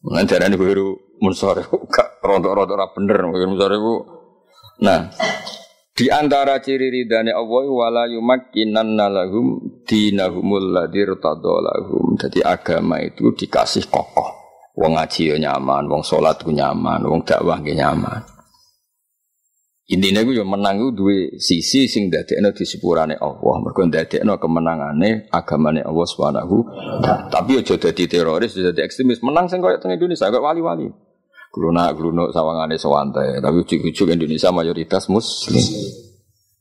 Mulane darani gue munsorib. Gak rontok-rontok bener. Gue munsorib Nah, di antara ciri ridhani Allah wala yumakkinan lahum dinahumul ladzi lahum. Jadi agama itu dikasih kokoh. Wong ngaji ya nyaman, wong salat ku nyaman, wong dakwah ku nyaman. Intinya gue yang menang gue dua sisi sing dadekno di sepurane Allah. Mergo dadekno kemenangane agamane Allah Subhanahu. Tapi aja dadi teroris, jadi ekstremis. Menang sing koyo teng Indonesia wali-wali. Gluna glunuk sawangane sewantai, tapi ujuk-ujuk Indonesia mayoritas muslim.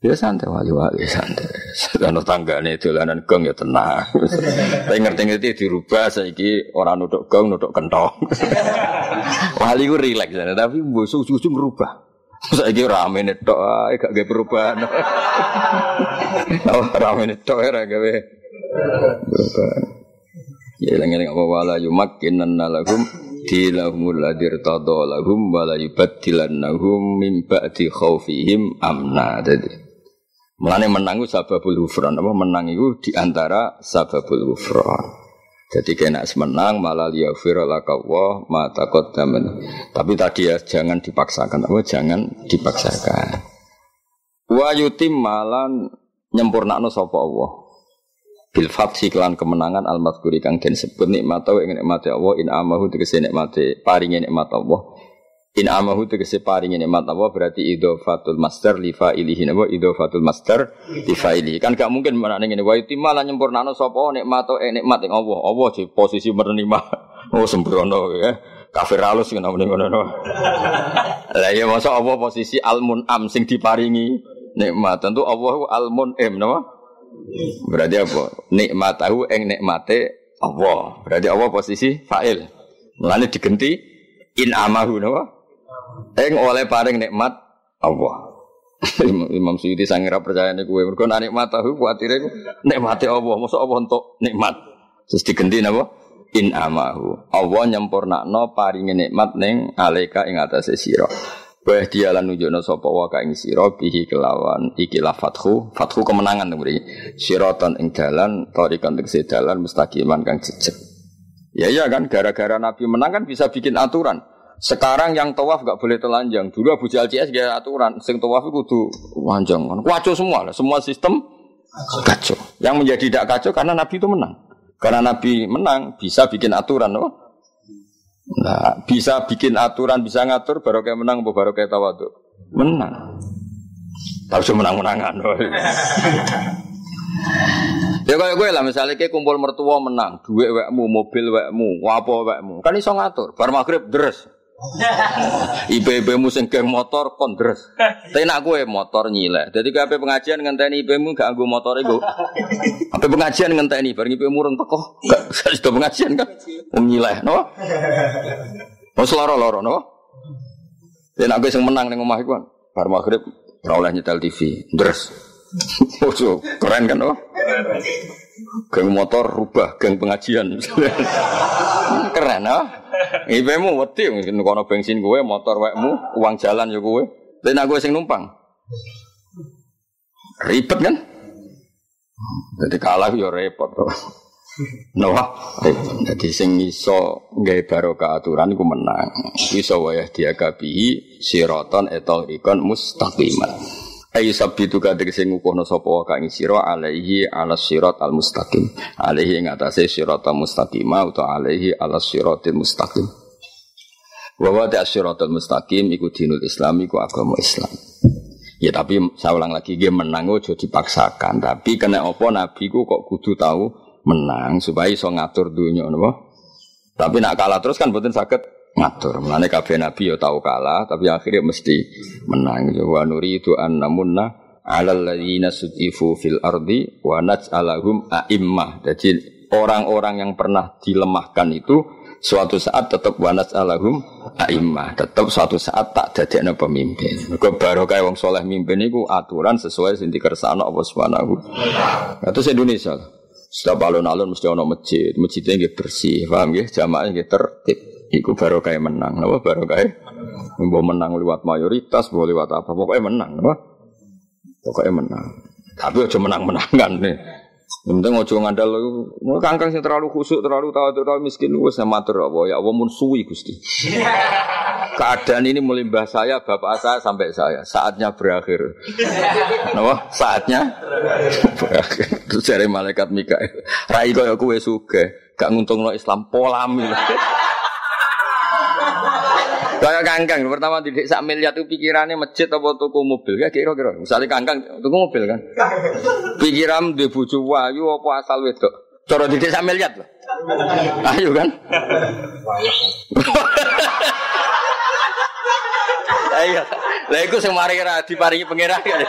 Ya santai wali-wali santai. Sedano tanggane dolanan gong ya tenang. Tapi ngerti-ngerti dirubah saiki orang nuduk gong nuduk kentong. wali ku rileks tapi mbok ujug merubah. Saiki rame netok ae gak gawe perubahan. Rame netok ora gawe perubahan. Ya eling-eling apa wala yumakkinan lahum dilahumul ladir tadha lahum wa la yubaddilannahum min ba'di amna. Jadi Mulane menang itu sababul hufran apa menang itu di antara sababul hufran. Jadi kena menang malah liyafir laka wa ma taqaddaman. Tapi tadi ya jangan dipaksakan apa jangan dipaksakan. Wa yutim malan nyempurnakno sapa Allah bil fathi kelan kemenangan al madhkuri kang den sebut nikmat wa ing nikmate Allah in amahu tegese nikmate paringe nikmat Allah In amahu tegese paringi nikmat apa berarti idhofatul master li fa'ilihi napa idhofatul master li fa'ilihi. Kan gak mungkin menane ngene wa itima lan nyempurnano sapa nikmat eh nikmat ing Allah. Allah di posisi menerima. Oh sembrono ya. Kafir halus ngono ngono. Lah ya masa Allah posisi al-mun'am sing diparingi nikmat. Tentu Allah al-mun'im napa? Berarti apa? Nikmatahu ing nikmate Allah. Berarti Allah posisi fa'il. Mulane digenti in amahu napa? Ing oleh paring nikmat Allah. Imam Suyuti sangira percaya nih gue mergo nikmat tahu kuatire nikmate Allah, masa Allah untuk nikmat. Terus digenti napa? in amahu. Allah nyempurnakno paringi nikmat ning aleka ing atase sira. Wa dia lan nunjukno sapa wa ka ing sira bihi kelawan ikilah fathu, fathu kemenangan to mriki. Siratan ing dalan tarikan tegese dalan mustaqiman kang jejeg. Ya iya kan gara-gara Nabi menang kan bisa bikin aturan. Sekarang yang tawaf gak boleh telanjang. Dulu Abu Jahal CS gak aturan. Sing tawaf itu kudu telanjang. Kacau semua lah. Semua sistem kacau. Yang menjadi tidak kacau karena Nabi itu menang. Karena Nabi menang, bisa bikin aturan, oh. Nah, bisa bikin aturan, bisa ngatur, baru kayak menang, baru kayak tawadu. Menang. Tapi menang-menangan. Oh. ya kayak gue lah, misalnya kayak kumpul mertua menang, duit wekmu, mobil wekmu, wapo wekmu, kan iso ngatur. Bar maghrib deres. IPB mu sing geng motor kondres. Tapi nak gue motor nyileh. Jadi kape pengajian ngenteni IPB mu gak anggo motor iku. Apa pengajian ngenteni bareng IPB mu rung teko. Gak sudah pengajian kan. Wong nyileh, no? Mau seloro-loro, no? Ya nak gue sing menang ning omah iku kan. Bar maghrib ora oleh nyetel TV. Oh, keren kan, no? Geng motor rubah geng pengajian. Keren, no? Ibemu wedi kono bensin gue, motor wekmu, uang jalan ya gue. Dan aku sing numpang. Ribet kan? Jadi kalah ya repot to. Noah, jadi sing iso nggawe barokah aturan iku menang. Iso wayah dia kabihi siroton etol ikon mustaqiman. Ayu sabitu kadir sing ngukuhno sapa wa kang sira alaihi ala sirat al mustaqim. Alaihi ing atase al mustaqim utawa alaihi ala siratil mustaqim. Wa wa ta siratal mustaqim iku dinul Islam iku agama Islam. Ya tapi saya ulang lagi dia menang ojo dipaksakan. Tapi kena apa nabi ku kok kudu tahu menang supaya iso ngatur dunia napa. Tapi nak kalah terus kan boten sakit ngatur. Mulane kabeh nabi ya tahu kalah, tapi akhirnya mesti menang. Wa nuridu an namunna alal ladzina sutifu fil ardi wa naj'alahum a'immah. Jadi orang-orang yang pernah dilemahkan itu suatu saat tetap wanas alahum a'immah. Tetap suatu saat tak dadekno pemimpin. Mergo barokah wong soleh mimpin itu aturan sesuai sing dikersakno Allah Subhanahu Terus Indonesia. Setiap alun-alun mesti ono masjid. Masjidnya nggih bersih paham nggih? Jamaahnya nggih tertib Iku baru kayak menang, apa baru kayak mau menang lewat mayoritas, mau lewat apa, pokoknya menang, apa? Pokoknya menang. Tapi aja menang-menangan nih. Yang penting ojo ngandal mau kangkang sing terlalu khusuk, terlalu tahu terlalu miskin wis matur apa ya Allah mun suwi Gusti. Keadaan ini melimbah saya, bapak saya sampai saya. Saatnya berakhir. Napa? Saatnya berakhir. Terus dari malaikat Mikael. Rai kaya kowe suge, gak nguntungno Islam polami. Kayak kangkang pertama tidak sak miliar itu pikirannya masjid apa tuku mobil ya kira-kira. Misalnya kangkang tuku mobil kan. Pikiran di buju wayu apa asal wedok. Cara tidak sak miliar loh. Ayo kan. Ayo. Lah iku sing mari ra diparingi pangeran kan.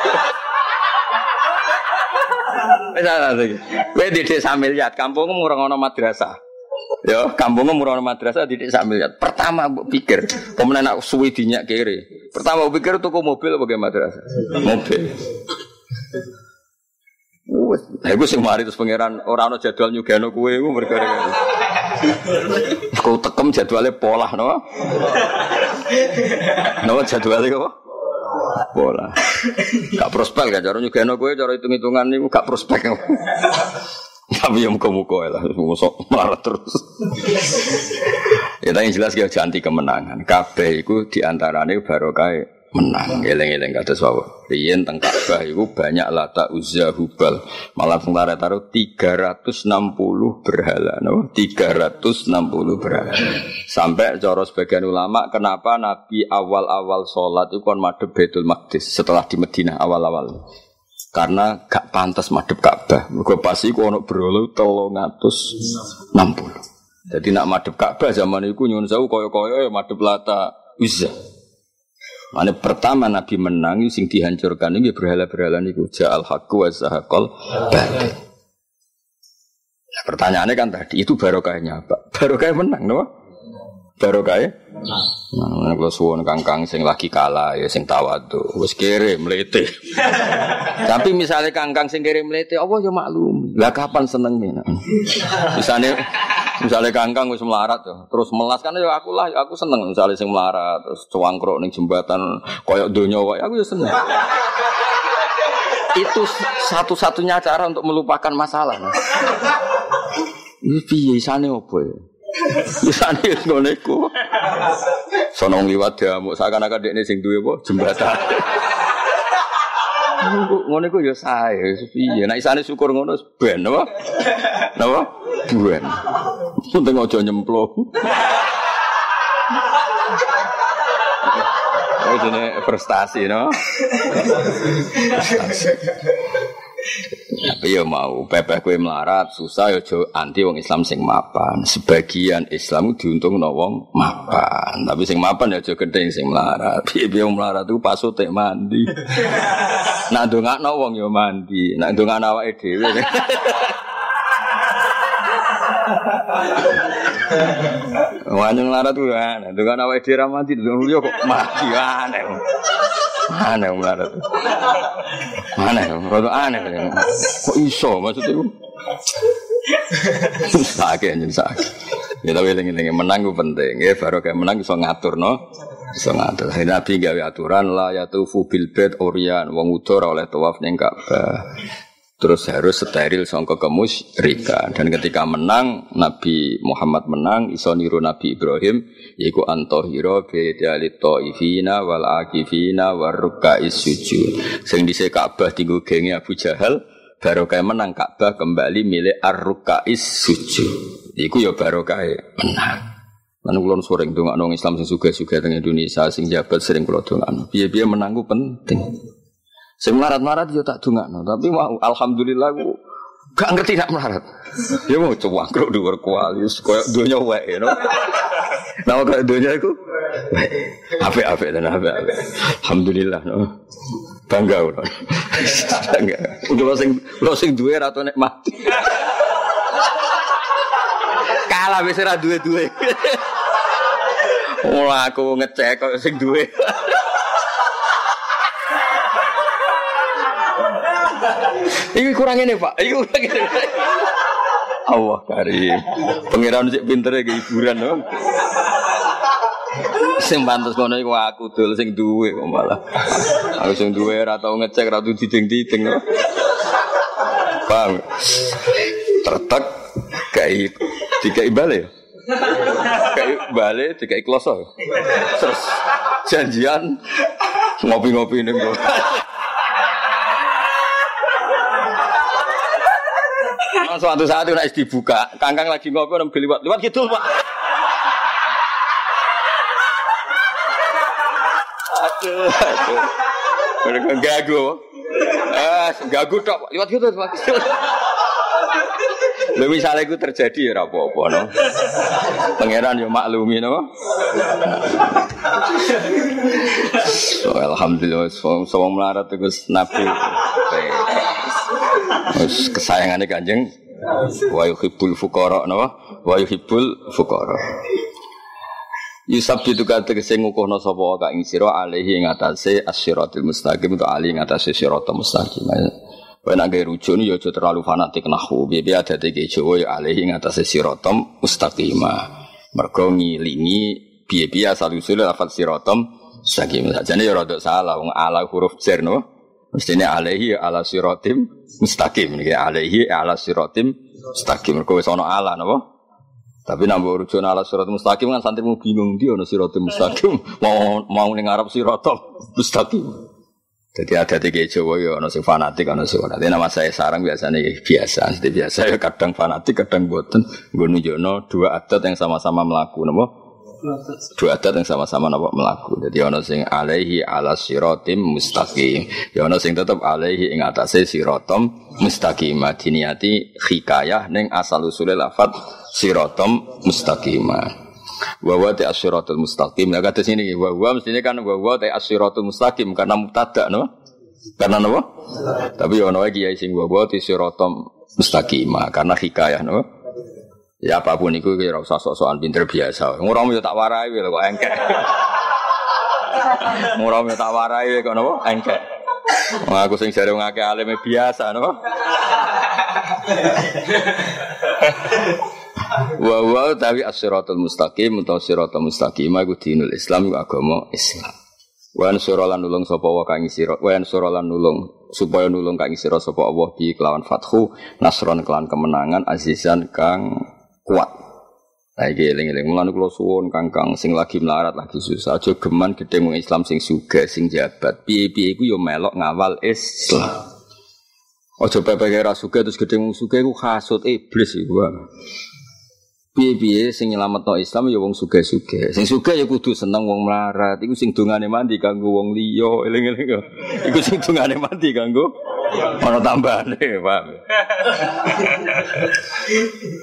Wis ana iki. Kowe didik sak miliar, kampungmu ora ono madrasah. Ya, kampungnya murah madrasah tidak sak miliar. Pertama bu pikir, pemenang nak suwi dinyak kiri. Pertama bu pikir tuku mobil apa madrasah? Mobil. Wes, lha iku sing mari terus pangeran ora ana jadwal nyugano kowe iku perkara. Kau tekem jadwalnya pola no. No jadwalnya kok? Pola. Gak prospek kan cara nyugano kowe cara hitung-hitungan niku gak prospek. Tapi yang muka-muka lah, musuh marah terus. ya tapi jelas ya janti kemenangan. Kabeh itu di antaranya baru kayak menang. Eleng-eleng kata sawo. Riyen teng Ka'bah iku banyak lata uzza hubal. Malah tentara taruh 360 berhala, no? 360 berhala. Sampai cara sebagian ulama kenapa Nabi awal-awal sholat itu kon madhep Baitul Maqdis setelah di Madinah awal-awal. Karena gak pantas madhep Ka'bah. Mergo pas iku ana berhala 360. Jadi nak madhep Ka'bah zaman itu nyuwun sewu kaya-kaya ya madhep lata uzza. Mana pertama Nabi menang sing dihancurkan ini berhala-berhala niku ja'al haqqu wa zahaqal. Nah, pertanyaannya kan tadi itu barokahnya apa? Barokahnya menang, no? Barokahnya? Nah, kalau suwon kangkang sing lagi kalah ya sing tawadu, wis kere melete. Tapi misalnya kangkang sing kere melete, apa ya maklum. Lah kapan seneng nih? Misalnya Misalnya kangkang wis melarat ya, terus melas kan ya aku lah, ya aku seneng misalnya sing melarat, terus cewangkrok ning jembatan koyok donya wae aku ya seneng. Itu satu-satunya cara untuk melupakan masalah. Nah. Ini piye isane opo ya? Isane ngono iku. Sono liwat ya, seakan-akan dekne sing duwe apa? Jembatan. ngono iku ya sae piye? Nek isane syukur ngono ben apa? Napa? Ben. Penting aja nyemplung. Oh, ini prestasi, no? Tapi ya mau pepeh kue melarat susah ya jo anti wong Islam sing mapan. Sebagian Islam diuntung no wong mapan. Tapi sing mapan ya jo gede sing melarat. Piye piye melarat itu pas tek mandi. Nak ndongakno wong ya mandi. Nak ndongakno awake dhewe. Wanyang larat tuh aneh. Dengan awake dhewe ra mati, dengan kok mati aneh. Aneh melarat. Aneh, rada aneh. Kok iso maksudnya itu? Sakit anjing sakit. Ya tapi eling-eling menang penting. Ya baru kayak menang bisa ngatur no. Bisa ngatur. Nabi gawe aturan lah ya tuh bil bed orian wong udur oleh tawaf ning terus harus steril songko kemus rika dan ketika menang Nabi Muhammad menang iso niru Nabi Ibrahim yaiku antohiro bedali to'ifina wal akifina warruka sujud sing dhisik Ka'bah tinggu genge Abu Jahal baru kayak menang Ka'bah kembali milik arruka sujud iku ya baru kayak menang Lan kula sering ndongakno Islam sing suga-suga teng Indonesia sing jabat sering kula dongakno. Piye-piye menang penting. Saya melarat-melarat dia tak no. tapi mau alhamdulillah aku gak ngerti nak melarat. Dia mau coba cangkruk dua kualis, koyo dunia wae no. Nama kayak dunia aku Ape ape dan ape ape. Alhamdulillah no. Bangga udah. Bangga. Udah lo sing lo sing duwe atau nek mati. Kalah wis ora duwe-duwe. Mulai aku ngecek kok sing duwe. Ini kurang ini pak, ini kurang ini. Allah karim, pangeran sih pinter ya hiburan dong. Sing pantes kono iku aku dul sing duwe kok malah. Aku sing duwe ora tau ngecek ora tau diding-diding. Bang. Tertek kai dikai bale ya. Kai bale dikai kloso. Terus janjian ngopi-ngopi ning suatu saat itu naik dibuka, kangkang lagi ngopi orang beli lewat gitu pak. Aduh, aduh. Mereka gagu. Eh, gagu tok, lewat gitu pak. Lha misalnya itu terjadi ya apa-apa no. Pangeran yo maklumi no. So, alhamdulillah so, so melarat itu nabi. Wis kesayangane Kanjeng wa yuhibbul fuqara napa wa yuhibbul fuqara Yusab itu kata kesing ngukuhno sapa ka ing sira alaihi ing atase asyiratul mustaqim untuk ali ing atase siratal mustaqim. Kowe nek rujuk ya aja terlalu fanatik nahu. Bibi ada tege Jawa ya alaihi ing atase siratal mustaqim. Mergo ngilingi piye-piye asal usul lafal siratal mustaqim. Sajane ya rada salah wong ala huruf jar. Mestinya alaihi ala siratim mustaqim. Ini alaihi ala siratim mustaqim. Mergo wis ana ala napa? Tapi nambah rujuk ala surat mustaqim kan santrimu bingung dia ono surat mustaqim mau mau ning Arab mustaqim. Jadi ada tiga Jawa ya ono sing fanatik ono sing fanatik. Nama saya sarang biasanya ya biasa, jadi biasa ya kadang fanatik kadang boten. Gue nunjukno dua adat yang sama-sama melaku, napa? Dua adat yang sama-sama napa melaku. Jadi ono sing alaihi ala siratim mustaqim. Ya ono sing tetep alaihi ing atase siratam mustaqim. Diniati hikayah ning asal usule lafat siratam mustaqimah. Wawa te asyiratul mustaqim. Nah kata sini wawa mestinya kan wawa te asyiratul mustaqim karena mubtada no. Karena no. Tapi ono lagi ya sing wawa te asyiratul mustaqim karena hikayah no. Ya apa pun itu kira usah sok-sokan pinter biasa. Ngurang yo tak warai lho kok engkek. Ngurang yo tak warai kok napa? Engkek. Wah, aku sing jare ngake alim biasa no. Wa wa tawi as-siratal mustaqim utawa siratal mustaqim iku dinul Islam iku agama Islam. Wa ansura lan nulung sapa wa kang sira wa ansura lan nulung supaya nulung kang sira sapa Allah di kelawan fathu nasron kelawan kemenangan azizan kang kuat. Nah iki eling-eling mulane kula suwun Kangkang sing lagi melarat lagi susah aja geman gedhe wong Islam sing sugih sing jabat. Piye-piye iku yo melok ngawal Islam. Ojo pepe ra sugih terus gedhe wong sugih iku hasud iblis iku piye-piye sing nyelametno Islam ya wong sugih-sugih. Sing sugih ya kudu seneng wong melarat. Iku sing dongane mandi kanggo wong liya, eling-eling. Iku sing dongane mandi kanggo ana tambahane, paham.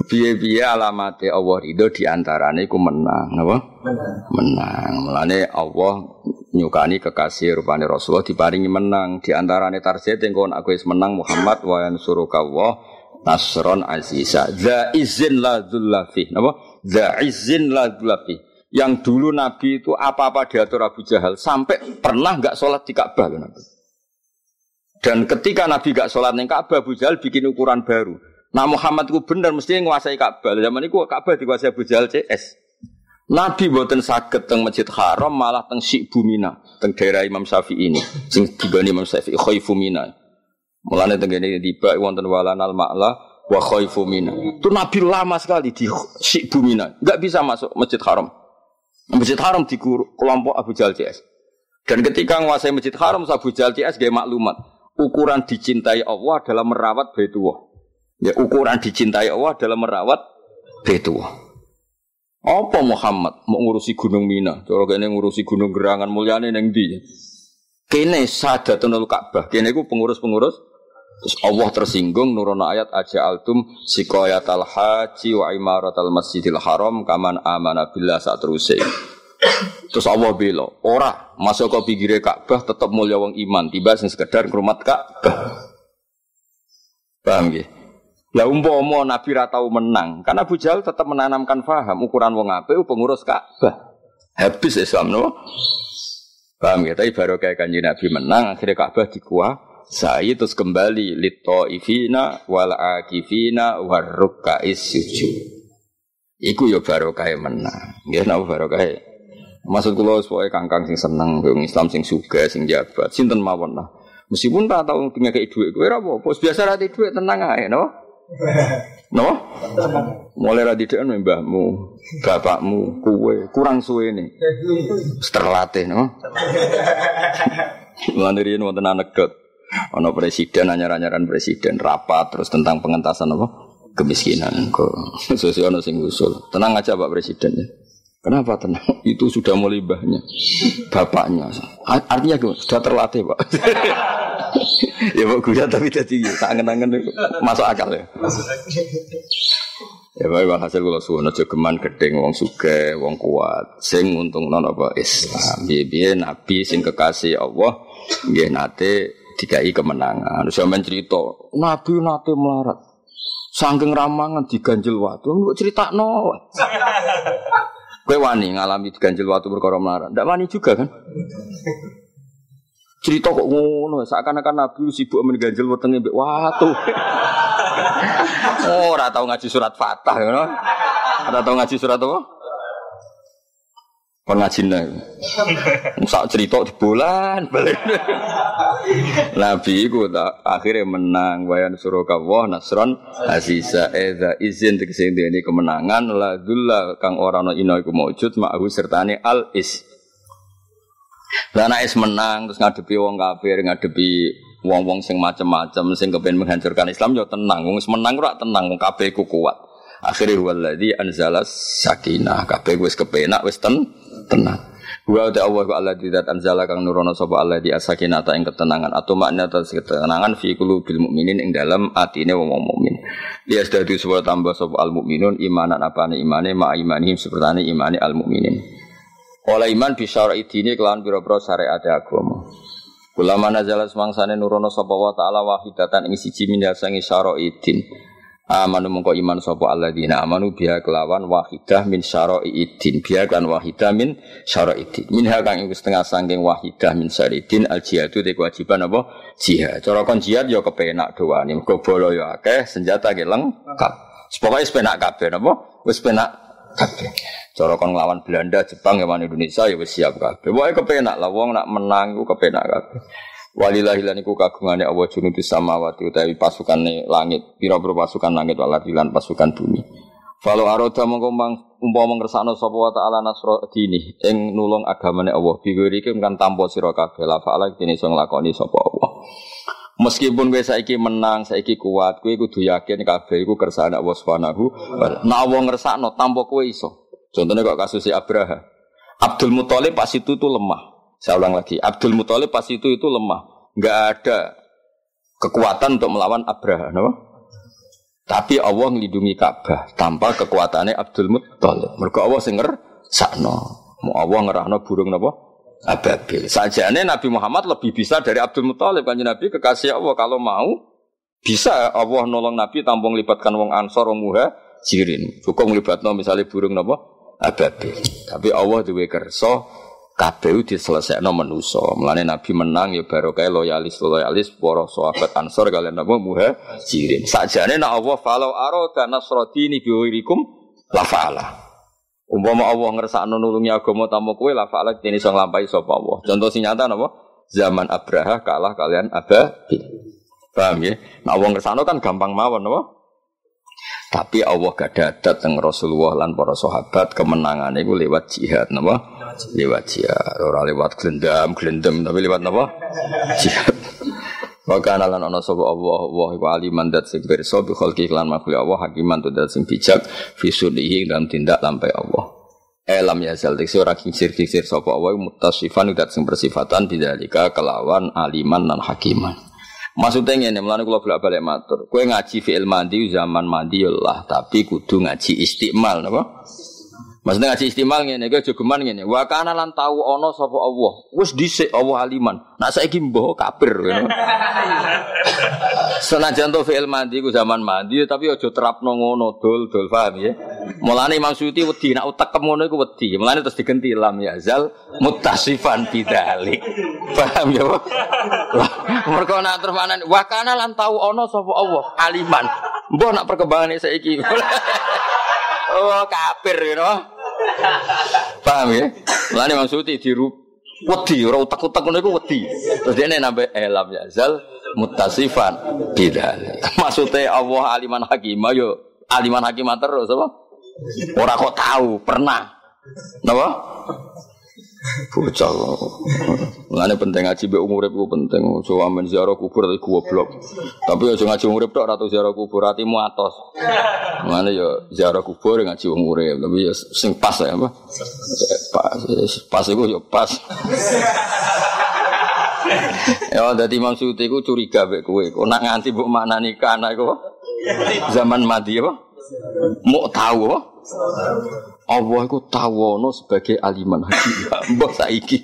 Piye-piye alamate Allah ridho diantarane iku menang? Menang. Menang. Mulane Allah nyukani kekasih rupane Rasulullah diparingi menang diantarane target engko aku wis menang Muhammad wa yansuruka Allah nasron aziza. Za izin la dzulafi. Napa? Za izin la dzulafi. Yang dulu Nabi itu apa-apa diatur Abu Jahal sampai pernah nggak sholat di Ka'bah Nabi. Dan ketika Nabi nggak sholat di Ka'bah, Abu Jahal bikin ukuran baru. Nah Muhammad itu benar mesti menguasai Ka'bah. Zaman itu Ka'bah dikuasai Abu Jahal CS. Nabi buatan sakit teng Masjid Haram malah teng Syik Bumina, teng daerah Imam Syafi'i ini, sing dibanding Imam Syafi'i Khaifu Mina. Mulane tengene tiba wonten walanal ma'la wa khaifu mina. Itu Nabi lama sekali di Syibu Mina. Enggak bisa masuk Masjid Haram. Masjid Haram di kelompok Abu Jahal CS. Dan ketika menguasai Masjid Haram Abu Jahal CS gaya maklumat. Ukuran dicintai Allah adalah merawat Baitullah. Ya ukuran dicintai Allah adalah merawat Baitullah. Apa Muhammad mau ngurusi Gunung Mina? Cara kene ngurusi Gunung Gerangan mulyane ning ndi? Kene sadatunul Ka'bah. Kene iku pengurus-pengurus Terus Allah tersinggung nurono ayat aja altum sikoyatal haji wa imaratal masjidil haram kaman amana billah saat terusé. Terus Allah bilang, ora masuk ke pinggir Ka'bah tetap mulia wong iman, tiba sing sekedar ngrumat Ka'bah. Paham nggih? Lah umpama Nabi ra tau menang, karena Abu Jahal tetap menanamkan faham ukuran wong apik pengurus Ka'bah. Habis Islam no. Paham ya? Tapi baru kayak kanji Nabi menang, akhirnya Ka'bah dikuah saya terus kembali lito ifina wal akifina warruka sujud. Iku yo baru kaya menang. Nggih napa baru kaya. Maksud kula supaya kangkang sing seneng wong Islam sing suga sing jabat sinten mawon lah. Meskipun tak tahu punya kayak duit, gue bos biasa rati duit tenang aja, no? No? Mulai rati duit mbahmu, bapakmu, kue, kurang suwe nih. Terlatih, no? Dari ini wonten anekdot. Ono presiden anyar-anyaran presiden rapat terus tentang pengentasan apa kemiskinan kok sesuai ono sing usul. Tenang aja Pak Presiden ya. Kenapa tenang? Itu sudah mulai bahnya bapaknya. Artinya gue sudah terlatih Pak. ya Pak Guya tapi jadi tak angen-angen masuk akal ya. Ya baik hasil kula suwun aja geman gedeng wong sugih, wong kuat, sing untung non apa Islam. Piye nabi sing kekasih Allah nggih nate dikai kemenangan. Zaman cerita, Nabi nate melarat. Sangking ramangan diganjil waktu, mbok cerita no. Kue wani ngalami diganjil waktu berkara melarat. Ndak wani juga kan? Cerita kok ngono, seakan-akan Nabi sibuk mengganjil wetenge mbek watu. oh, tau ngaji surat Fatah. Ora tau ngaji surat apa? Pengajine. Sak cerita di bulan balik. Nabi iku tak akhirnya menang wayan suruh kawah nasron aziza eza izin tegese ini kemenangan la dulla kang ora ana ina iku maujud ma'hu sertane al is. Lah is menang terus ngadepi wong kafir, ngadepi wong-wong sing macam-macam sing kepen menghancurkan Islam yo tenang, wong menang ora tenang wong kabeh ku kuat. Akhirnya waladhi anzala sakinah kabeh wis kepenak wis ten tenang. Wa ta Allah wa Allah tidak anzala kang nurono sapa Allah di asakinata ing ketenangan atau makna atas ketenangan fi qulubil mukminin ing dalam atine wong mukmin. Lias dadi supaya tambah sapa al mukminun imanan apane imane ma imanihim sepertane imane al mukminin. Oleh iman bisa idine kelawan pira-pira syariat agama. Ulama nazala semangsane nurono sapa wa taala wahidatan ing siji min sangi idin amanu mengko iman sapa alladzina amanu biha kelawan wahidah min syara'iddin biha kan wahidah min syara'iddin minha kang iku setengah sangking wahidah min syara'iddin al jihadu te kewajiban apa? Jihad. Cara kon jihad ya kepenak doane. Mergo bolo ya akeh senjata ge lengkap. Pokoke wis penak kabeh napa? Wis penak kabeh. Cara kon nglawan Belanda Jepang ya Indonesia ya wis siap kabeh. Pokoke kepenak lah wong nak menang iku kepenak kabeh Walillahi lan iku kagungane Allah junudus samawati utawi pasukane langit, pira-pira pasukan langit waladilan pasukan bumi. Falau aroda mongko umpama ngersakno sapa wa ta'ala nasra dini ing nulung agamane Allah bigori iki kan tanpa sira kabeh la fa'ala dene iso nglakoni sapa Allah. Meskipun kowe saiki menang, saiki kuat, kowe kudu yakin kabeh iku kersane Allah Subhanahu wa taala. Nek Allah ngersakno tanpa kowe iso. Contohnya kok kasus si Abraha. Abdul Muthalib pas itu tuh lemah. Saya ulang lagi, Abdul Muthalib pas itu itu lemah, nggak ada kekuatan untuk melawan Abraha, no? Tapi Allah melindungi Ka'bah tanpa kekuatannya Abdul Muthalib. Mereka Allah singer sakno, mau Allah ngerahno burung napa? Ababil. Sajane Nabi Muhammad lebih bisa dari Abdul Muthalib kan Nabi kekasih Allah kalau mau bisa Allah nolong Nabi tanpa melibatkan wong Ansor wong Muha jirin. Cukup melibatkan misalnya burung napa? Ababil. Tapi Allah duwe kabeh diselesekno manusa. Mulane Nabi menang ya barokah loyalis loyalis para sahabat Ansor kalian napa muhajirin. Sakjane nek Allah falau arada nasradini biwirikum la fa'ala. Umpama Allah ngersakno nulungi agama tamu kowe la fa'ala dene iso nglampahi sapa Allah. Contoh sing nyata? Zaman Abraha kalah kalian Ababil. Paham ya? Allah ngersakno kan gampang mawon napa? Tapi Allah gak dadat teng Rasulullah lan para sahabat kemenangan itu lewat jihad napa? Lewat jihad, ora lewat gelendam, gelendam tapi lewat napa? Jihad. Wa kana lan ana sapa Allah wa iku aliman dat sing pirsa bi khalqi lan makhluk Allah hakiman dat sing bijak fi sudihi dalam tindak lampai Allah. Elam ya zal diksi ora kincir-kincir sapa Allah mutasifan dat sing bersifatan bidzalika kelawan aliman dan hakiman. Maksudnya ini, melani kalau bolak balik matur. Kue ngaji fi'il mandi zaman mandi ya lah, tapi kudu ngaji istimal, napa? Maksudnya ngaji istimal ngene, kowe jogeman ngene. Wa kana lan tau ana sapa Allah. Wis dhisik Allah aliman. Nak saiki mbah kafir ngono. Senajan to fi'il mandi ku zaman mandi tapi aja terapno ngono dol dol paham ya. Mulane Imam Suyuti wedi nak utek ngono iku wedi. Mulane terus digenti lam ya zal mutasifan bidzalik. Paham ya, Pak? Mergo nak terus manan wa kana lan tau ana sapa Allah aliman. Mbah nak perkembangane saiki. Oh, kafir you. Paham ya? Mulane maksudnya diru wedi ora utak-utak ngono iku wedi. Terus dene nambah elam ya zal mutasifan bidal. Maksudnya Allah aliman hakimah yo aliman hakimah terus apa? Ora kok tahu, pernah. Napa? Bocah. Mulane penting ngaji mbek umur iku penting. So amen ziarah kubur tapi goblok. Tapi aja ngaji umur tok ora ziarah kubur atimu atos. Mulane ya ziarah kubur ngaji umur tapi ya sing pas ya apa? Pas pas iku ya pas. ya dadi Imam Suyuti iku curiga mek kowe. Kok nak nganti mbok maknani kana iku zaman mati apa? Mau tahu apa? Allah itu tawono sebagai aliman hakim. Mbok saiki.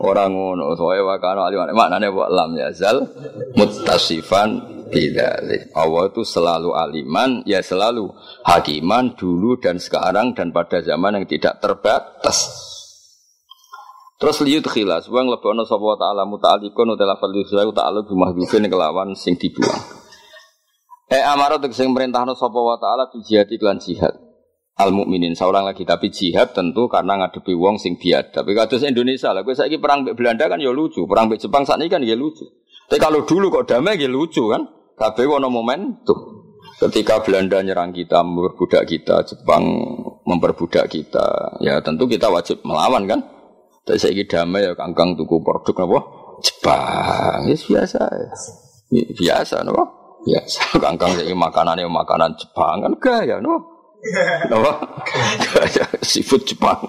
Orang ngono, soalnya wakana aliman. Maknanya wa lam yazal mutasifan bidzalik. Allah itu selalu aliman, ya selalu hakiman dulu dan sekarang dan pada zaman yang tidak terbatas. Terus liut khilas, wong lebono sapa ta'ala muta'alikun utawa lafal ta'ala bimahdhufin kelawan sing dibuang. Eh amaro sing merintahno sapa wa ta'ala bi jihad iklan jihad. Al mukminin seorang lagi tapi jihad tentu karena ngadepi wong sing biad tapi kados Indonesia lah gue saiki perang Belanda kan ya lucu perang Jepang saat ini kan ya lucu. Tapi kalau dulu kok damai ya lucu kan? Kabeh ono momentum. Ketika Belanda nyerang kita memperbudak kita Jepang memperbudak kita ya tentu kita wajib melawan kan? Tapi saya damai ya kangkang tuku produk apa? Jepang. Ya biasa. Ya. biasa no biasa. Kangkang saya makanan makanan Jepang kan gaya no apa? Seafood Jepang.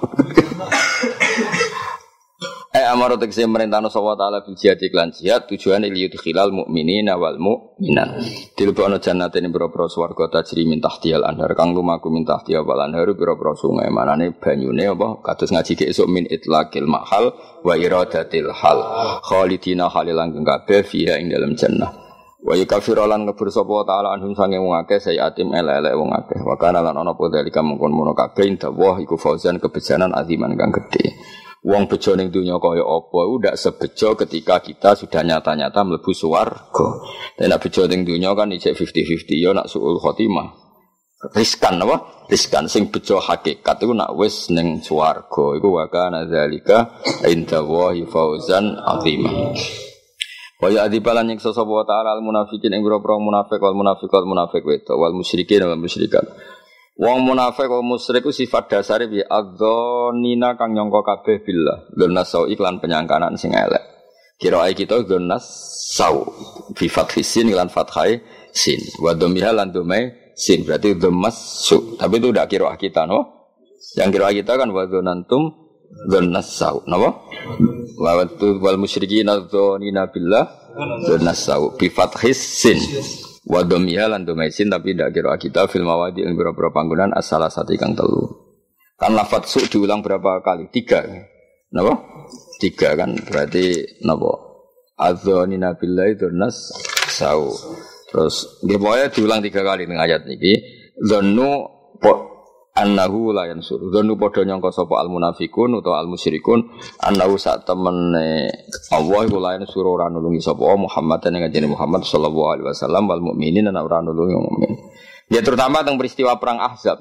Eh amaro tegese merintahno sapa taala bil jihad iklan jihad tujuane li yudkhilal mukminina wal mukminat. Dilebokno jannate ning pira-pira swarga tajri min tahtiyal anhar kang lumaku min tahtiya wal anhar pira-pira sungai manane banyune apa kados ngaji esuk min itlaqil mahal wa iradatil hal. Khalidina halilang kabeh fiha ing dalam jannah. Wa yukafiru lan ngebur sapa taala anhum sange wong akeh sayatim elek-elek wong akeh. Wa kana lan ana apa dalika mungkon mono kabeh dawuh iku fauzan kebejanan aziman kang gedhe. Wong bejo ning donya kaya apa iku ndak sebejo ketika kita sudah nyata-nyata mlebu swarga. Tapi nek bejo ning donya kan ijek 50-50 ya nak suul khotimah. Riskan apa? Riskan sing bejo hakikat iku nak wis ning swarga iku wa kana zalika inda wahi fauzan aziman. Wa ya adibalan yang sosok wa ta'ala al munafikin yang boro munafik wal munafik wedo wal musyrikin wal musyrikat. Wong munafik wal musyrik sifat dasare bi adzonina kang nyangka kabeh billah. Dona sau iklan penyangkanan sing elek. Kira kita dona sau bi fathisin iklan fathai sin. Wa dhammiha lan domai sin berarti dhammas su. Tapi itu udah kira kita no. Yang kira kita kan wa dzonantum dhannas sau. Napa? Wa wal musyrikin adzonina billah dhannas sau bi fathis sin. Wa lan sin tapi tidak kira kita fil mawadi ing beberapa panggonan asal satu kang telu. Kan lafat su diulang berapa kali? Tiga. Napa? Tiga kan berarti napa? Adzonina billahi dhannas sau. Terus pokoknya diulang tiga kali dengan ayat ini. Zonu annahu la yansur. Dzanu padha nyangka sapa al munafikun utawa al musyrikun annahu sak temene Allah iku la yansur ora nulungi sapa Muhammad dan kanjeng Muhammad sallallahu alaihi wasallam wal mukminin ana ora nulungi mukmin. Ya terutama tentang peristiwa perang Ahzab.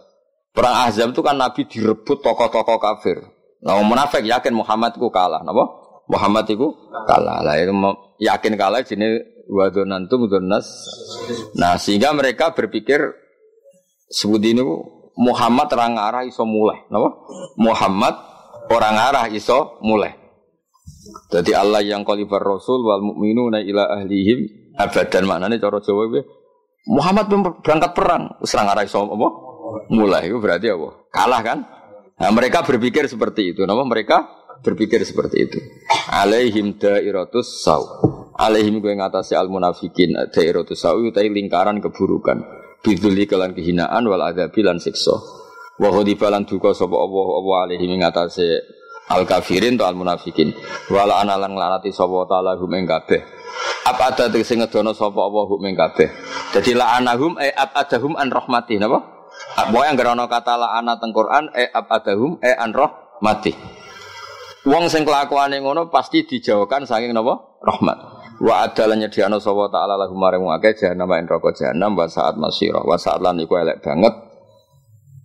Perang Ahzab itu kan Nabi direbut tokoh-tokoh kafir. Nah, munafik yakin Muhammad itu kalah, napa? Muhammad itu kalah. Lah itu yakin kalah jenis wadonantum donas. Nah, sehingga mereka berpikir sebut ini Muhammad orang arah iso mulai, napa? Muhammad orang arah iso mulai. Jadi Allah yang kalibar Rasul wal mukminuna ila ahlihim abadan maknane cara Jawa kuwi Muhammad berangkat perang, serang arah iso apa? Mulai itu berarti apa? Kalah kan? Nah, mereka berpikir seperti itu. Nama mereka berpikir seperti itu. Alaihim dairatus sau. Alaihim gue ngatasi al munafikin dairatus sau itu lingkaran keburukan biduli kelan kehinaan wal adabi lan siksa. Wa ghadiba lan duka sapa Allah Allah alaihi ngatasi al kafirin to al munafikin wala ana lan lanati sapa taala hum ing kabeh. Apa ada sing ngedono sapa Allah hum ing kabeh. Dadi la anahum e ab adahum an rahmati napa? Apa yang gerono kata la ana teng Quran e ab adahum e an rahmati. Wong sing kelakuane ngono pasti dijauhkan saking napa? Rahmat Wa adalanya diano sawa ta'ala lagu maring wake jahanam wa roko jahanam wa saat masiro Wa saat lan iku elek banget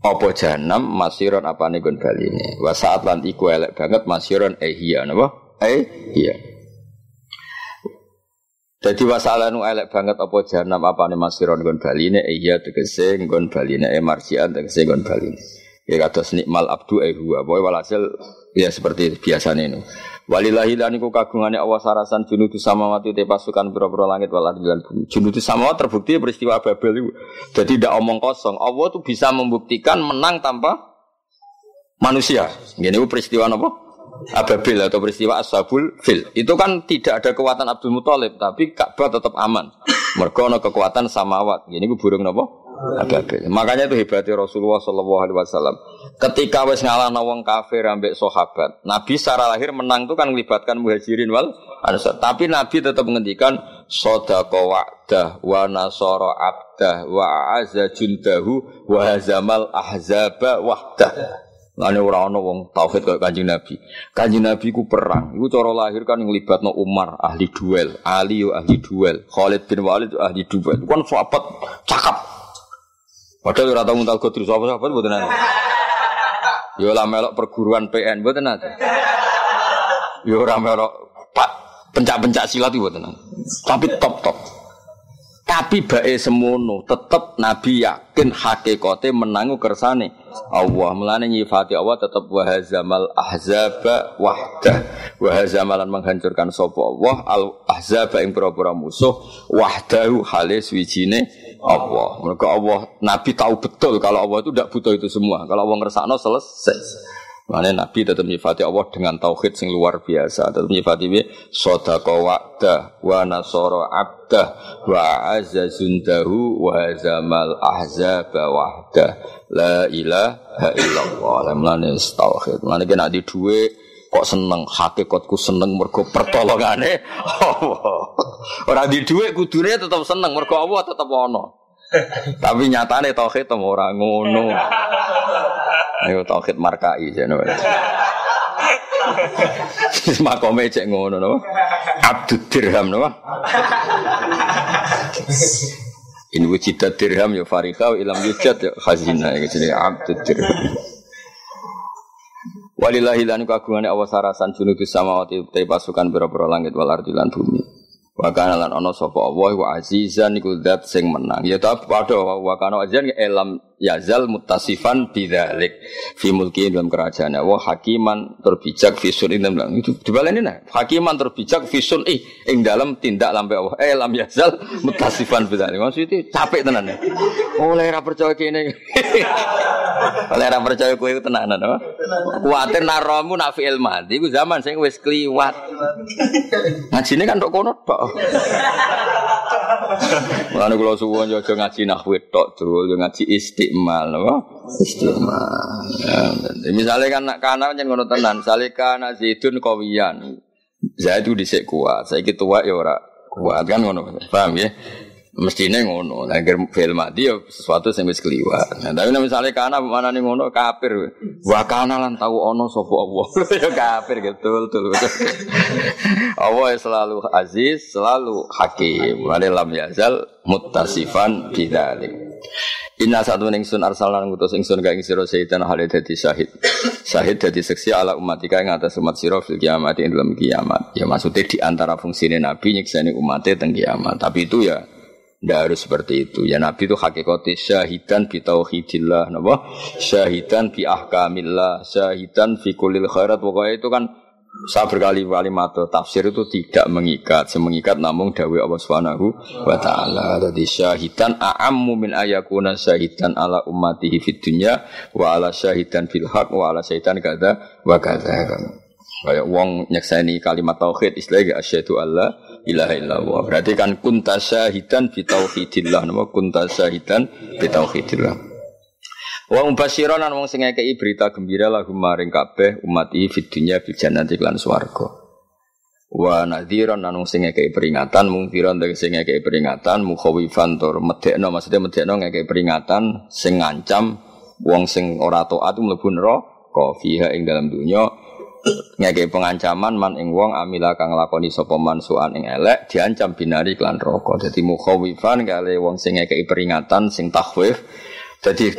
apa jahanam masiron apa nih gun bali ini. Wa saat lan iku elek banget masiron eh iya napa? Eh iya. Jadi wasalan elek banget apa jahanam apa nih masiron gun bali ini eh iya tegese gun bali ini eh marsian tegese gun bali ini. Ya kata nikmal abdu eh huwa. Boy walhasil ya seperti biasa nih. Walillahi lan iku kagungane Allah sarasan junudu samawati te pasukan pira-pira langit wal ardi lan bumi. Junudu samawati terbukti peristiwa Babel itu. Jadi tidak omong kosong. Allah tuh bisa membuktikan menang tanpa manusia. Ini peristiwa apa? Ababil atau peristiwa Ashabul Fil. Itu kan tidak ada kekuatan Abdul Muthalib, tapi Ka'bah tetap aman. Mergo ana kekuatan samawat. Ini burung apa? Ababil. Makanya itu hebatnya Rasulullah Shallallahu Alaihi Wasallam. Ketika wes ngalah nawang kafir ambek sahabat, Nabi secara lahir menang itu kan melibatkan muhajirin wal ansar. Tapi Nabi tetap menghentikan sodako wa'dah wa nasoro abdah wa azza jundahu wa hazamal ahzaba wahdah. Lane ora ana wong tauhid kaya Kanjeng Nabi. Kanjeng Nabi ku perang. Iku cara lahir kan nglibatno Umar ahli duel, Ali ahli duel, Khalid bin Walid ahli duel. Kan sahabat cakap. Padahal ora tau nguntal godru sapa-sapa mboten ana. Yo lah melok perguruan PN mboten ada. Yo ora melok pak pencak-pencak silat itu mboten Tapi top-top. Tapi bae semono tetep Nabi yakin hakikate menangu kersane Allah. Mulane nyifati Allah tetep wa hazamal ahzaba wahda. Wa hazamalan menghancurkan sapa Allah al ahzaba ing pura-pura musuh wahdahu halis wijine Allah. Mereka Allah Nabi tahu betul kalau Allah itu tidak butuh itu semua. Kalau Allah ngersakno selesai. Mana Nabi tetap menyifati Allah dengan tauhid sing luar biasa. Tetap menyifati bi sodaka wa'da wa nasoro abda wa azza zundahu wa hazamal ahzaba wahda. La ilaha illallah. Mulane tauhid. Mulane kena di duwe kok seneng hakikatku seneng mergo pertolongane Allah. Ora di dhuwit kudune tetap seneng mergo Allah tetap ono. Tapi nyatane tauhid ora ngono. Ayo tauhid markai jane. Makome cek ngono no. Abdul dirham no. In wujidat dirham ya farika ilam yujad ya khazina ya jadi abdul dirham. Walillahi lan kagungane awas sarasan junudus samawati te pasukan pira-pira langit wal ardi lan bumi. Wa kana lan ana sapa Allah wa azizan iku zat sing menang. Ya ta padha wa kana azizan elam yazal mutasifan bidzalik fi mulki dalam kerajaan wa hakiman terbijak fi sun dalam itu dibaleni nah hakiman terbijak fi sun ih ing dalam tindak lampe Allah. Elam yazal mutasifan bidzalik. Maksud itu capek tenan ya? Oleh ra percaya kene. Oleh ra percaya kowe tenanan apa? Kuwatir naramu nak fi'il madi iku zaman sing wis kliwat. Ngajine kan tok kono tok Mulane kula suwun aja ngaji nahwu tok, Dul, ngaji istiqmal, apa? Istiqmal. Ya, misalnya kan nak kana jangan ngono tenan, salika nazidun kawiyan. Zaid itu dhisik kuat, saiki tuwa ya ora kuat kan ngono. Paham ya? Mestinya ngono. Nah, film mati ya sesuatu yang wis kliwat. Nah, tapi misalnya kana mana nih ngono kafir. Wa kana lan tahu ono sapa Allah. ya kafir gitu betul. Allah ya selalu aziz, selalu hakim. Wa lam yazal muttasifan bidzalik. Inna satu ning sun arsal lan ngutus ingsun ka ing sira sayyidan hale dadi syahid. Syahid dadi seksi ala umatika ing atas umat sira fil kiamat ing dalam kiamat. Ya maksudnya di antara fungsine nabi nyiksani umatnya teng kiamat. Tapi itu ya tidak harus seperti itu. Ya Nabi itu hakikatnya syahidan bi tauhidillah, napa? Syahidan bi ahkamillah, syahidan fi kulil khairat. Pokoknya itu kan saya berkali-kali mato tafsir itu tidak mengikat, semengikat namun dawe Allah Subhanahu wa taala. Jadi syahidan a'ammu min ayakuna syahidan ala ummatihi fid dunya wa ala syahidan fil haq wa ala syahidan kada wa kada. Kayak wong nyekseni kalimat tauhid istilahnya asyhadu alla ilaha illallah. Berarti kan kunta syahidan fi tauhidillah nama kunta syahidan fi tauhidillah. Wa mubasyiran lan wong sing ngekeki berita gembira lagu maring kabeh umat iki fid dunya bil jannati lan swarga. Wa nadhiran lan wong sing ngekeki peringatan mungkiran dari sing ngekeki peringatan mukhawifan tur medekno maksudnya medekno ngekeki peringatan sing ngancam wong sing ora taat mlebu neraka fiha ing dalam dunya ngeke pengancaman man ing wong amila kang lakoni sapa man suan ing elek diancam binari klan roko. Dadi mukhawifan kale wong sing ngeke peringatan sing takhwif. Dadi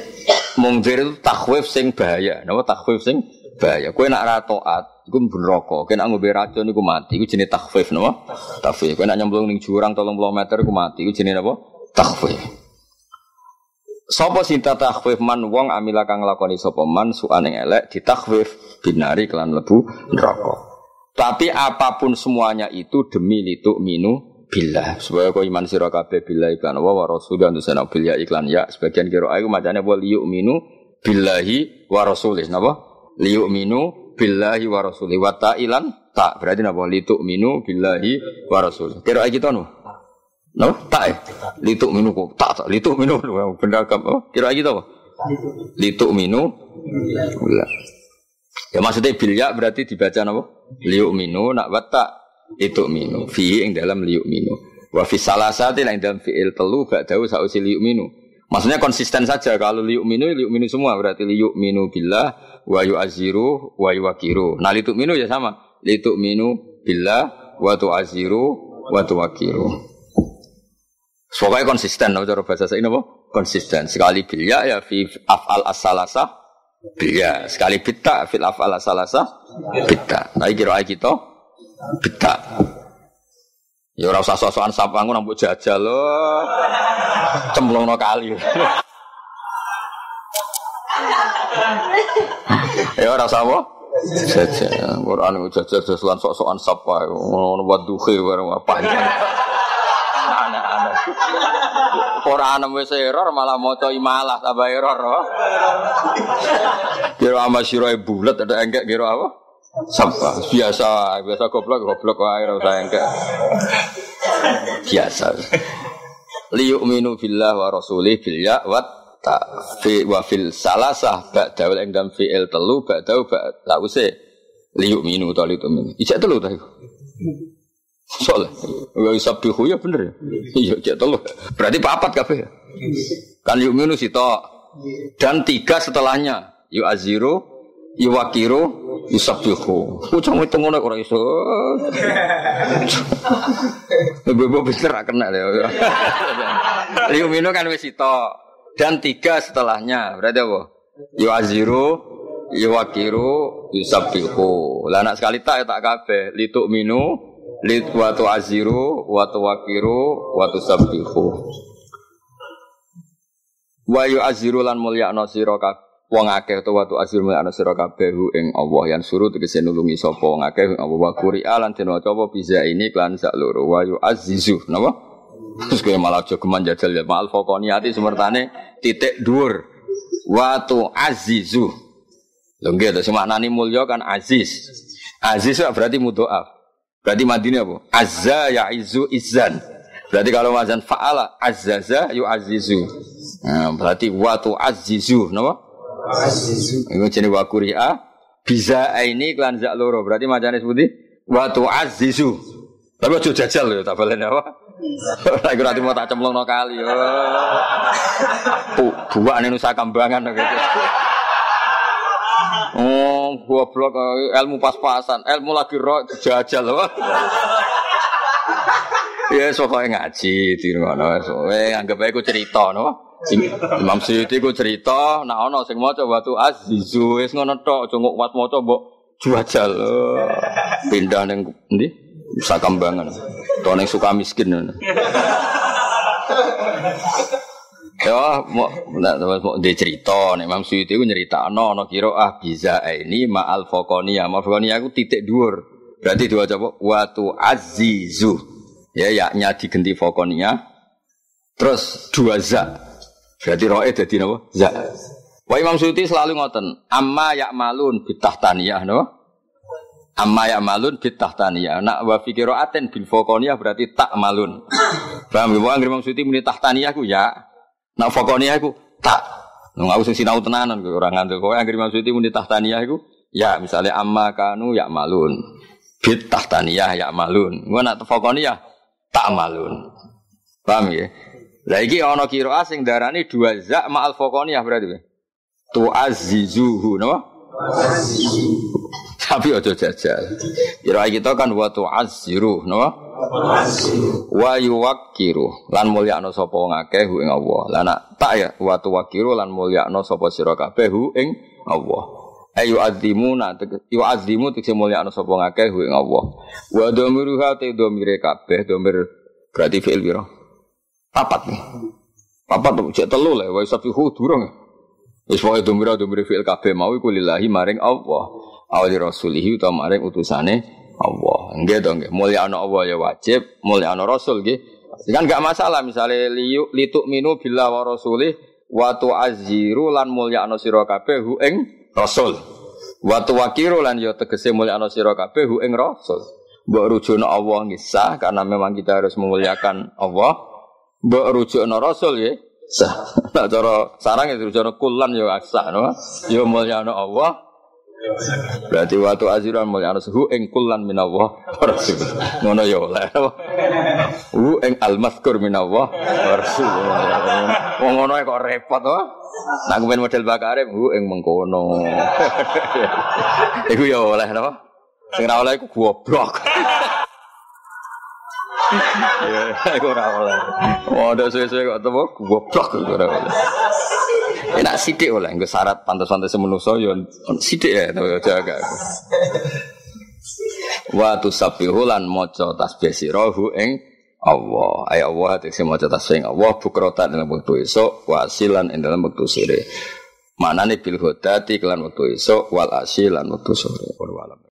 mungzir itu takhwif sing bahaya. Napa takhwif sing bahaya? Kowe nak ra taat iku neraka kowe nak ngombe racun iku mati. Iku jenenge takhwif napa? Takhwif. Kowe nak nyemplung ning jurang 30 meter iku mati. Iku jenenge napa? Takhwif. Sopo sinta takhwif man wong amila kang lakoni sapa man suan ing elek ditakhwif binari kelan lebu neraka. Tapi apa pun semuanya itu demi litu minu billah. Supaya kau iman sira kabeh billah iklan wa wa rasul dan tusana billah iklan ya. Sebagian kira aku macane wa liyu minu billahi wa rasulih. Napa? Liyu minu billahi wa rasulih. Wa ta'ilan tak berarti napa? Litu minu billahi wa rasulih. Kira kita nu. No, tak eh. Lituk minu kok tak tak. Lituk minu benda kam. Oh, kira gitu apa? Lituk minu. Ya maksudnya bilya berarti dibaca apa? Liuk minu nak watak lituk minu. Fi yang dalam liuk minu. Wa fi salah satu yang dalam fiil telu gak tahu sausi liuk minu. Maksudnya konsisten saja kalau liuk minu liuk minu semua berarti liuk minu billah wa yu'aziru wa yuwakiru. Nah lituk minu ya sama. Lituk minu billah wa tu'aziru wa tuwakiru. Pokoknya konsisten, no, cara bahasa saya ini apa? konsisten. Sekali bilya ya fi af'al as-salasa bilya. Sekali bitta fil af'al as-salasa bitta. Nah kira kita bitta. Ya ora usah sok-sokan sapangu rambut jajal lo. Cemplungno kali. ya ora usah apa? Jajal. Quran jajal jajalan sok-sokan sapa ngono waduhe bareng apa. Ora ana wis error malah maca imalah tambah error. Kira ama sira bulat ada enggak kira apa? Sampah biasa, biasa goblok goblok wae ora usah enggak. Biasa. Liyu'minu billah wa rasulih bil ya wa ta fi wa fil salasah ba'da wal ing dam fi'il telu ba'da ba'da lause liyu'minu ta liyu'minu. Ijak telu ta iku. Soalnya, wa yusabbihu ya bener ya. Iya, cek telu. Berarti papat kabeh ya. Kan yuk minus itu. Dan tiga setelahnya. Yuk aziru, yuk wakiru, yusabbihu. Ucang itu ngono ora iso. Bebo bener kena ya. Yuk minus kan wis itu. Dan tiga setelahnya. Berarti apa? Yuk aziru, yuk wakiru, yusabbihu. Lah nak sekali tak ya tak kabeh. Lituk minu, Lid watu aziru, watu wakiru, watu sabbihu. Wa yu aziru lan mulya no sira wong akeh to watu aziru mulya no kabehu ing Allah. Yang suruh tegese nulungi sapa wong akeh ing Allah. Wa qur'a lan den waca apa bisa ini klan sak loro. Wa yu azizu napa terus kaya malah aja geman jajal ya. Mal faqoniati semertane titik dhuwur. Watu azizu lho nggih to semaknane mulya kan aziz. Aziz berarti mudhoaf Berarti madini apa? Azza ya izu izan. Berarti kalau wazan fa'ala azzaza yu azizu. Nah, berarti watu azizu, napa? Azizu. Iku jenenge wa bisa ini klan zak loro. Berarti macane seperti watu azizu. Tapi aja jajal ya tak balen apa? Ora iku mau tak cemplungno kali. Oh. Buak Nusa Kambangan gitu. Oh, goblok ilmu pas-pasan, ilmu lagi roh jajal loh. Ya pokoknya ngaji di ngono. Eh anggap aja cerita no. Imam Syuuti ku cerita, nah ono sing maca watu azizu wis ngono tok, cunguk wat maca mbok juajal. Pindah ning ndi? Sakambangan. To ning suka miskin. Ya, mau mau dia cerita, nih Imam Suyuti itu nyerita, no, no kiro ah bisa ini ma'al fokonia, ma fokonia aku titik dur, berarti dua coba watu azizu, ya yaknya diganti fokonia, terus dua za, berarti roe jadi nopo za. Wah Imam Suyuti selalu ngoten, amma yak malun bitah taniyah, no, amma yak malun bitah taniyah, nak wa fikiro aten bil fokonia berarti tak malun. Paham ya? Imam Suyuti muni tahtaniyah ku ya, Nak fokonia aku tak. Nggak usah sinau tenanan ke orang ngantuk. Kau yang kirim maksudnya muni tahtaniyah aku, ya misalnya amma kanu ya malun, bit tahtaniyah ya malun. Gua nak fokonia tak malun. Paham ya? Lagi ono kiro asing darani dua zak ma'al fokonia berarti. Tu azizuhu, no? Tapi ojo jajal. Kira kita kan wa tu aziru, no? Wa yuwakiru lan mulyakno sapa wong akeh ing Allah. Lan tak ya wa tuwakiru lan mulyakno sapa sira kabeh ing Allah. Ayu azimuna yu azimu tekse mulyakno sapa wong akeh ing Allah. Wa dhamiruha te dhamire kabeh dhamir berarti fi'il pira papat. Nih papat tuh cek telu lah wa safihu durung. Wis pokoke dhamira dhamire fi'il kabeh mau iku lillahi maring Allah. Awali rasulihi utawa maring utusane Allah. Nggih to nggih. Mulyakno Allah ya wajib, mulyakno Rasul nggih. Kan gak masalah misalnya liyu lituk minu bila wa rasulih wa tu'azziru lan mulyakno sira kabeh hu ing Rasul. Wa tuwakiru lan ya tegese mulyakno sira kabeh hu ing Rasul. Mbok rujukno Allah ngisah karena memang kita harus memuliakan Allah. Mbok rujukno Rasul ya sah. Nah cara sarang itu rujukno kulan ya sah no. Ya mulyakno Allah Berarti waktu aziran mulya suhu ing kullan minallah rasul. Ngono ya oleh. Hu ing almaskur minallah rasul. Wong ngono kok repot to. Nak ben model bakare hu ing mengkono. Iku ya oleh napa? Sing ora oleh iku goblok. Ya, iku ora oleh. Ada suwe-suwe kok temu goblok ora oleh. Enak sidik oleh nggo syarat pantes-pantes menungso yo sidik ya to jaga. Wa tusabbihu lan maca tasbih sirahu ing Allah. Ay Allah tekse maca tasbih ing Allah bukrotan dalam waktu esuk wasilan ing dalam waktu sore. Manane bil hodati kelan waktu esuk wal asilan waktu sore. Wallahu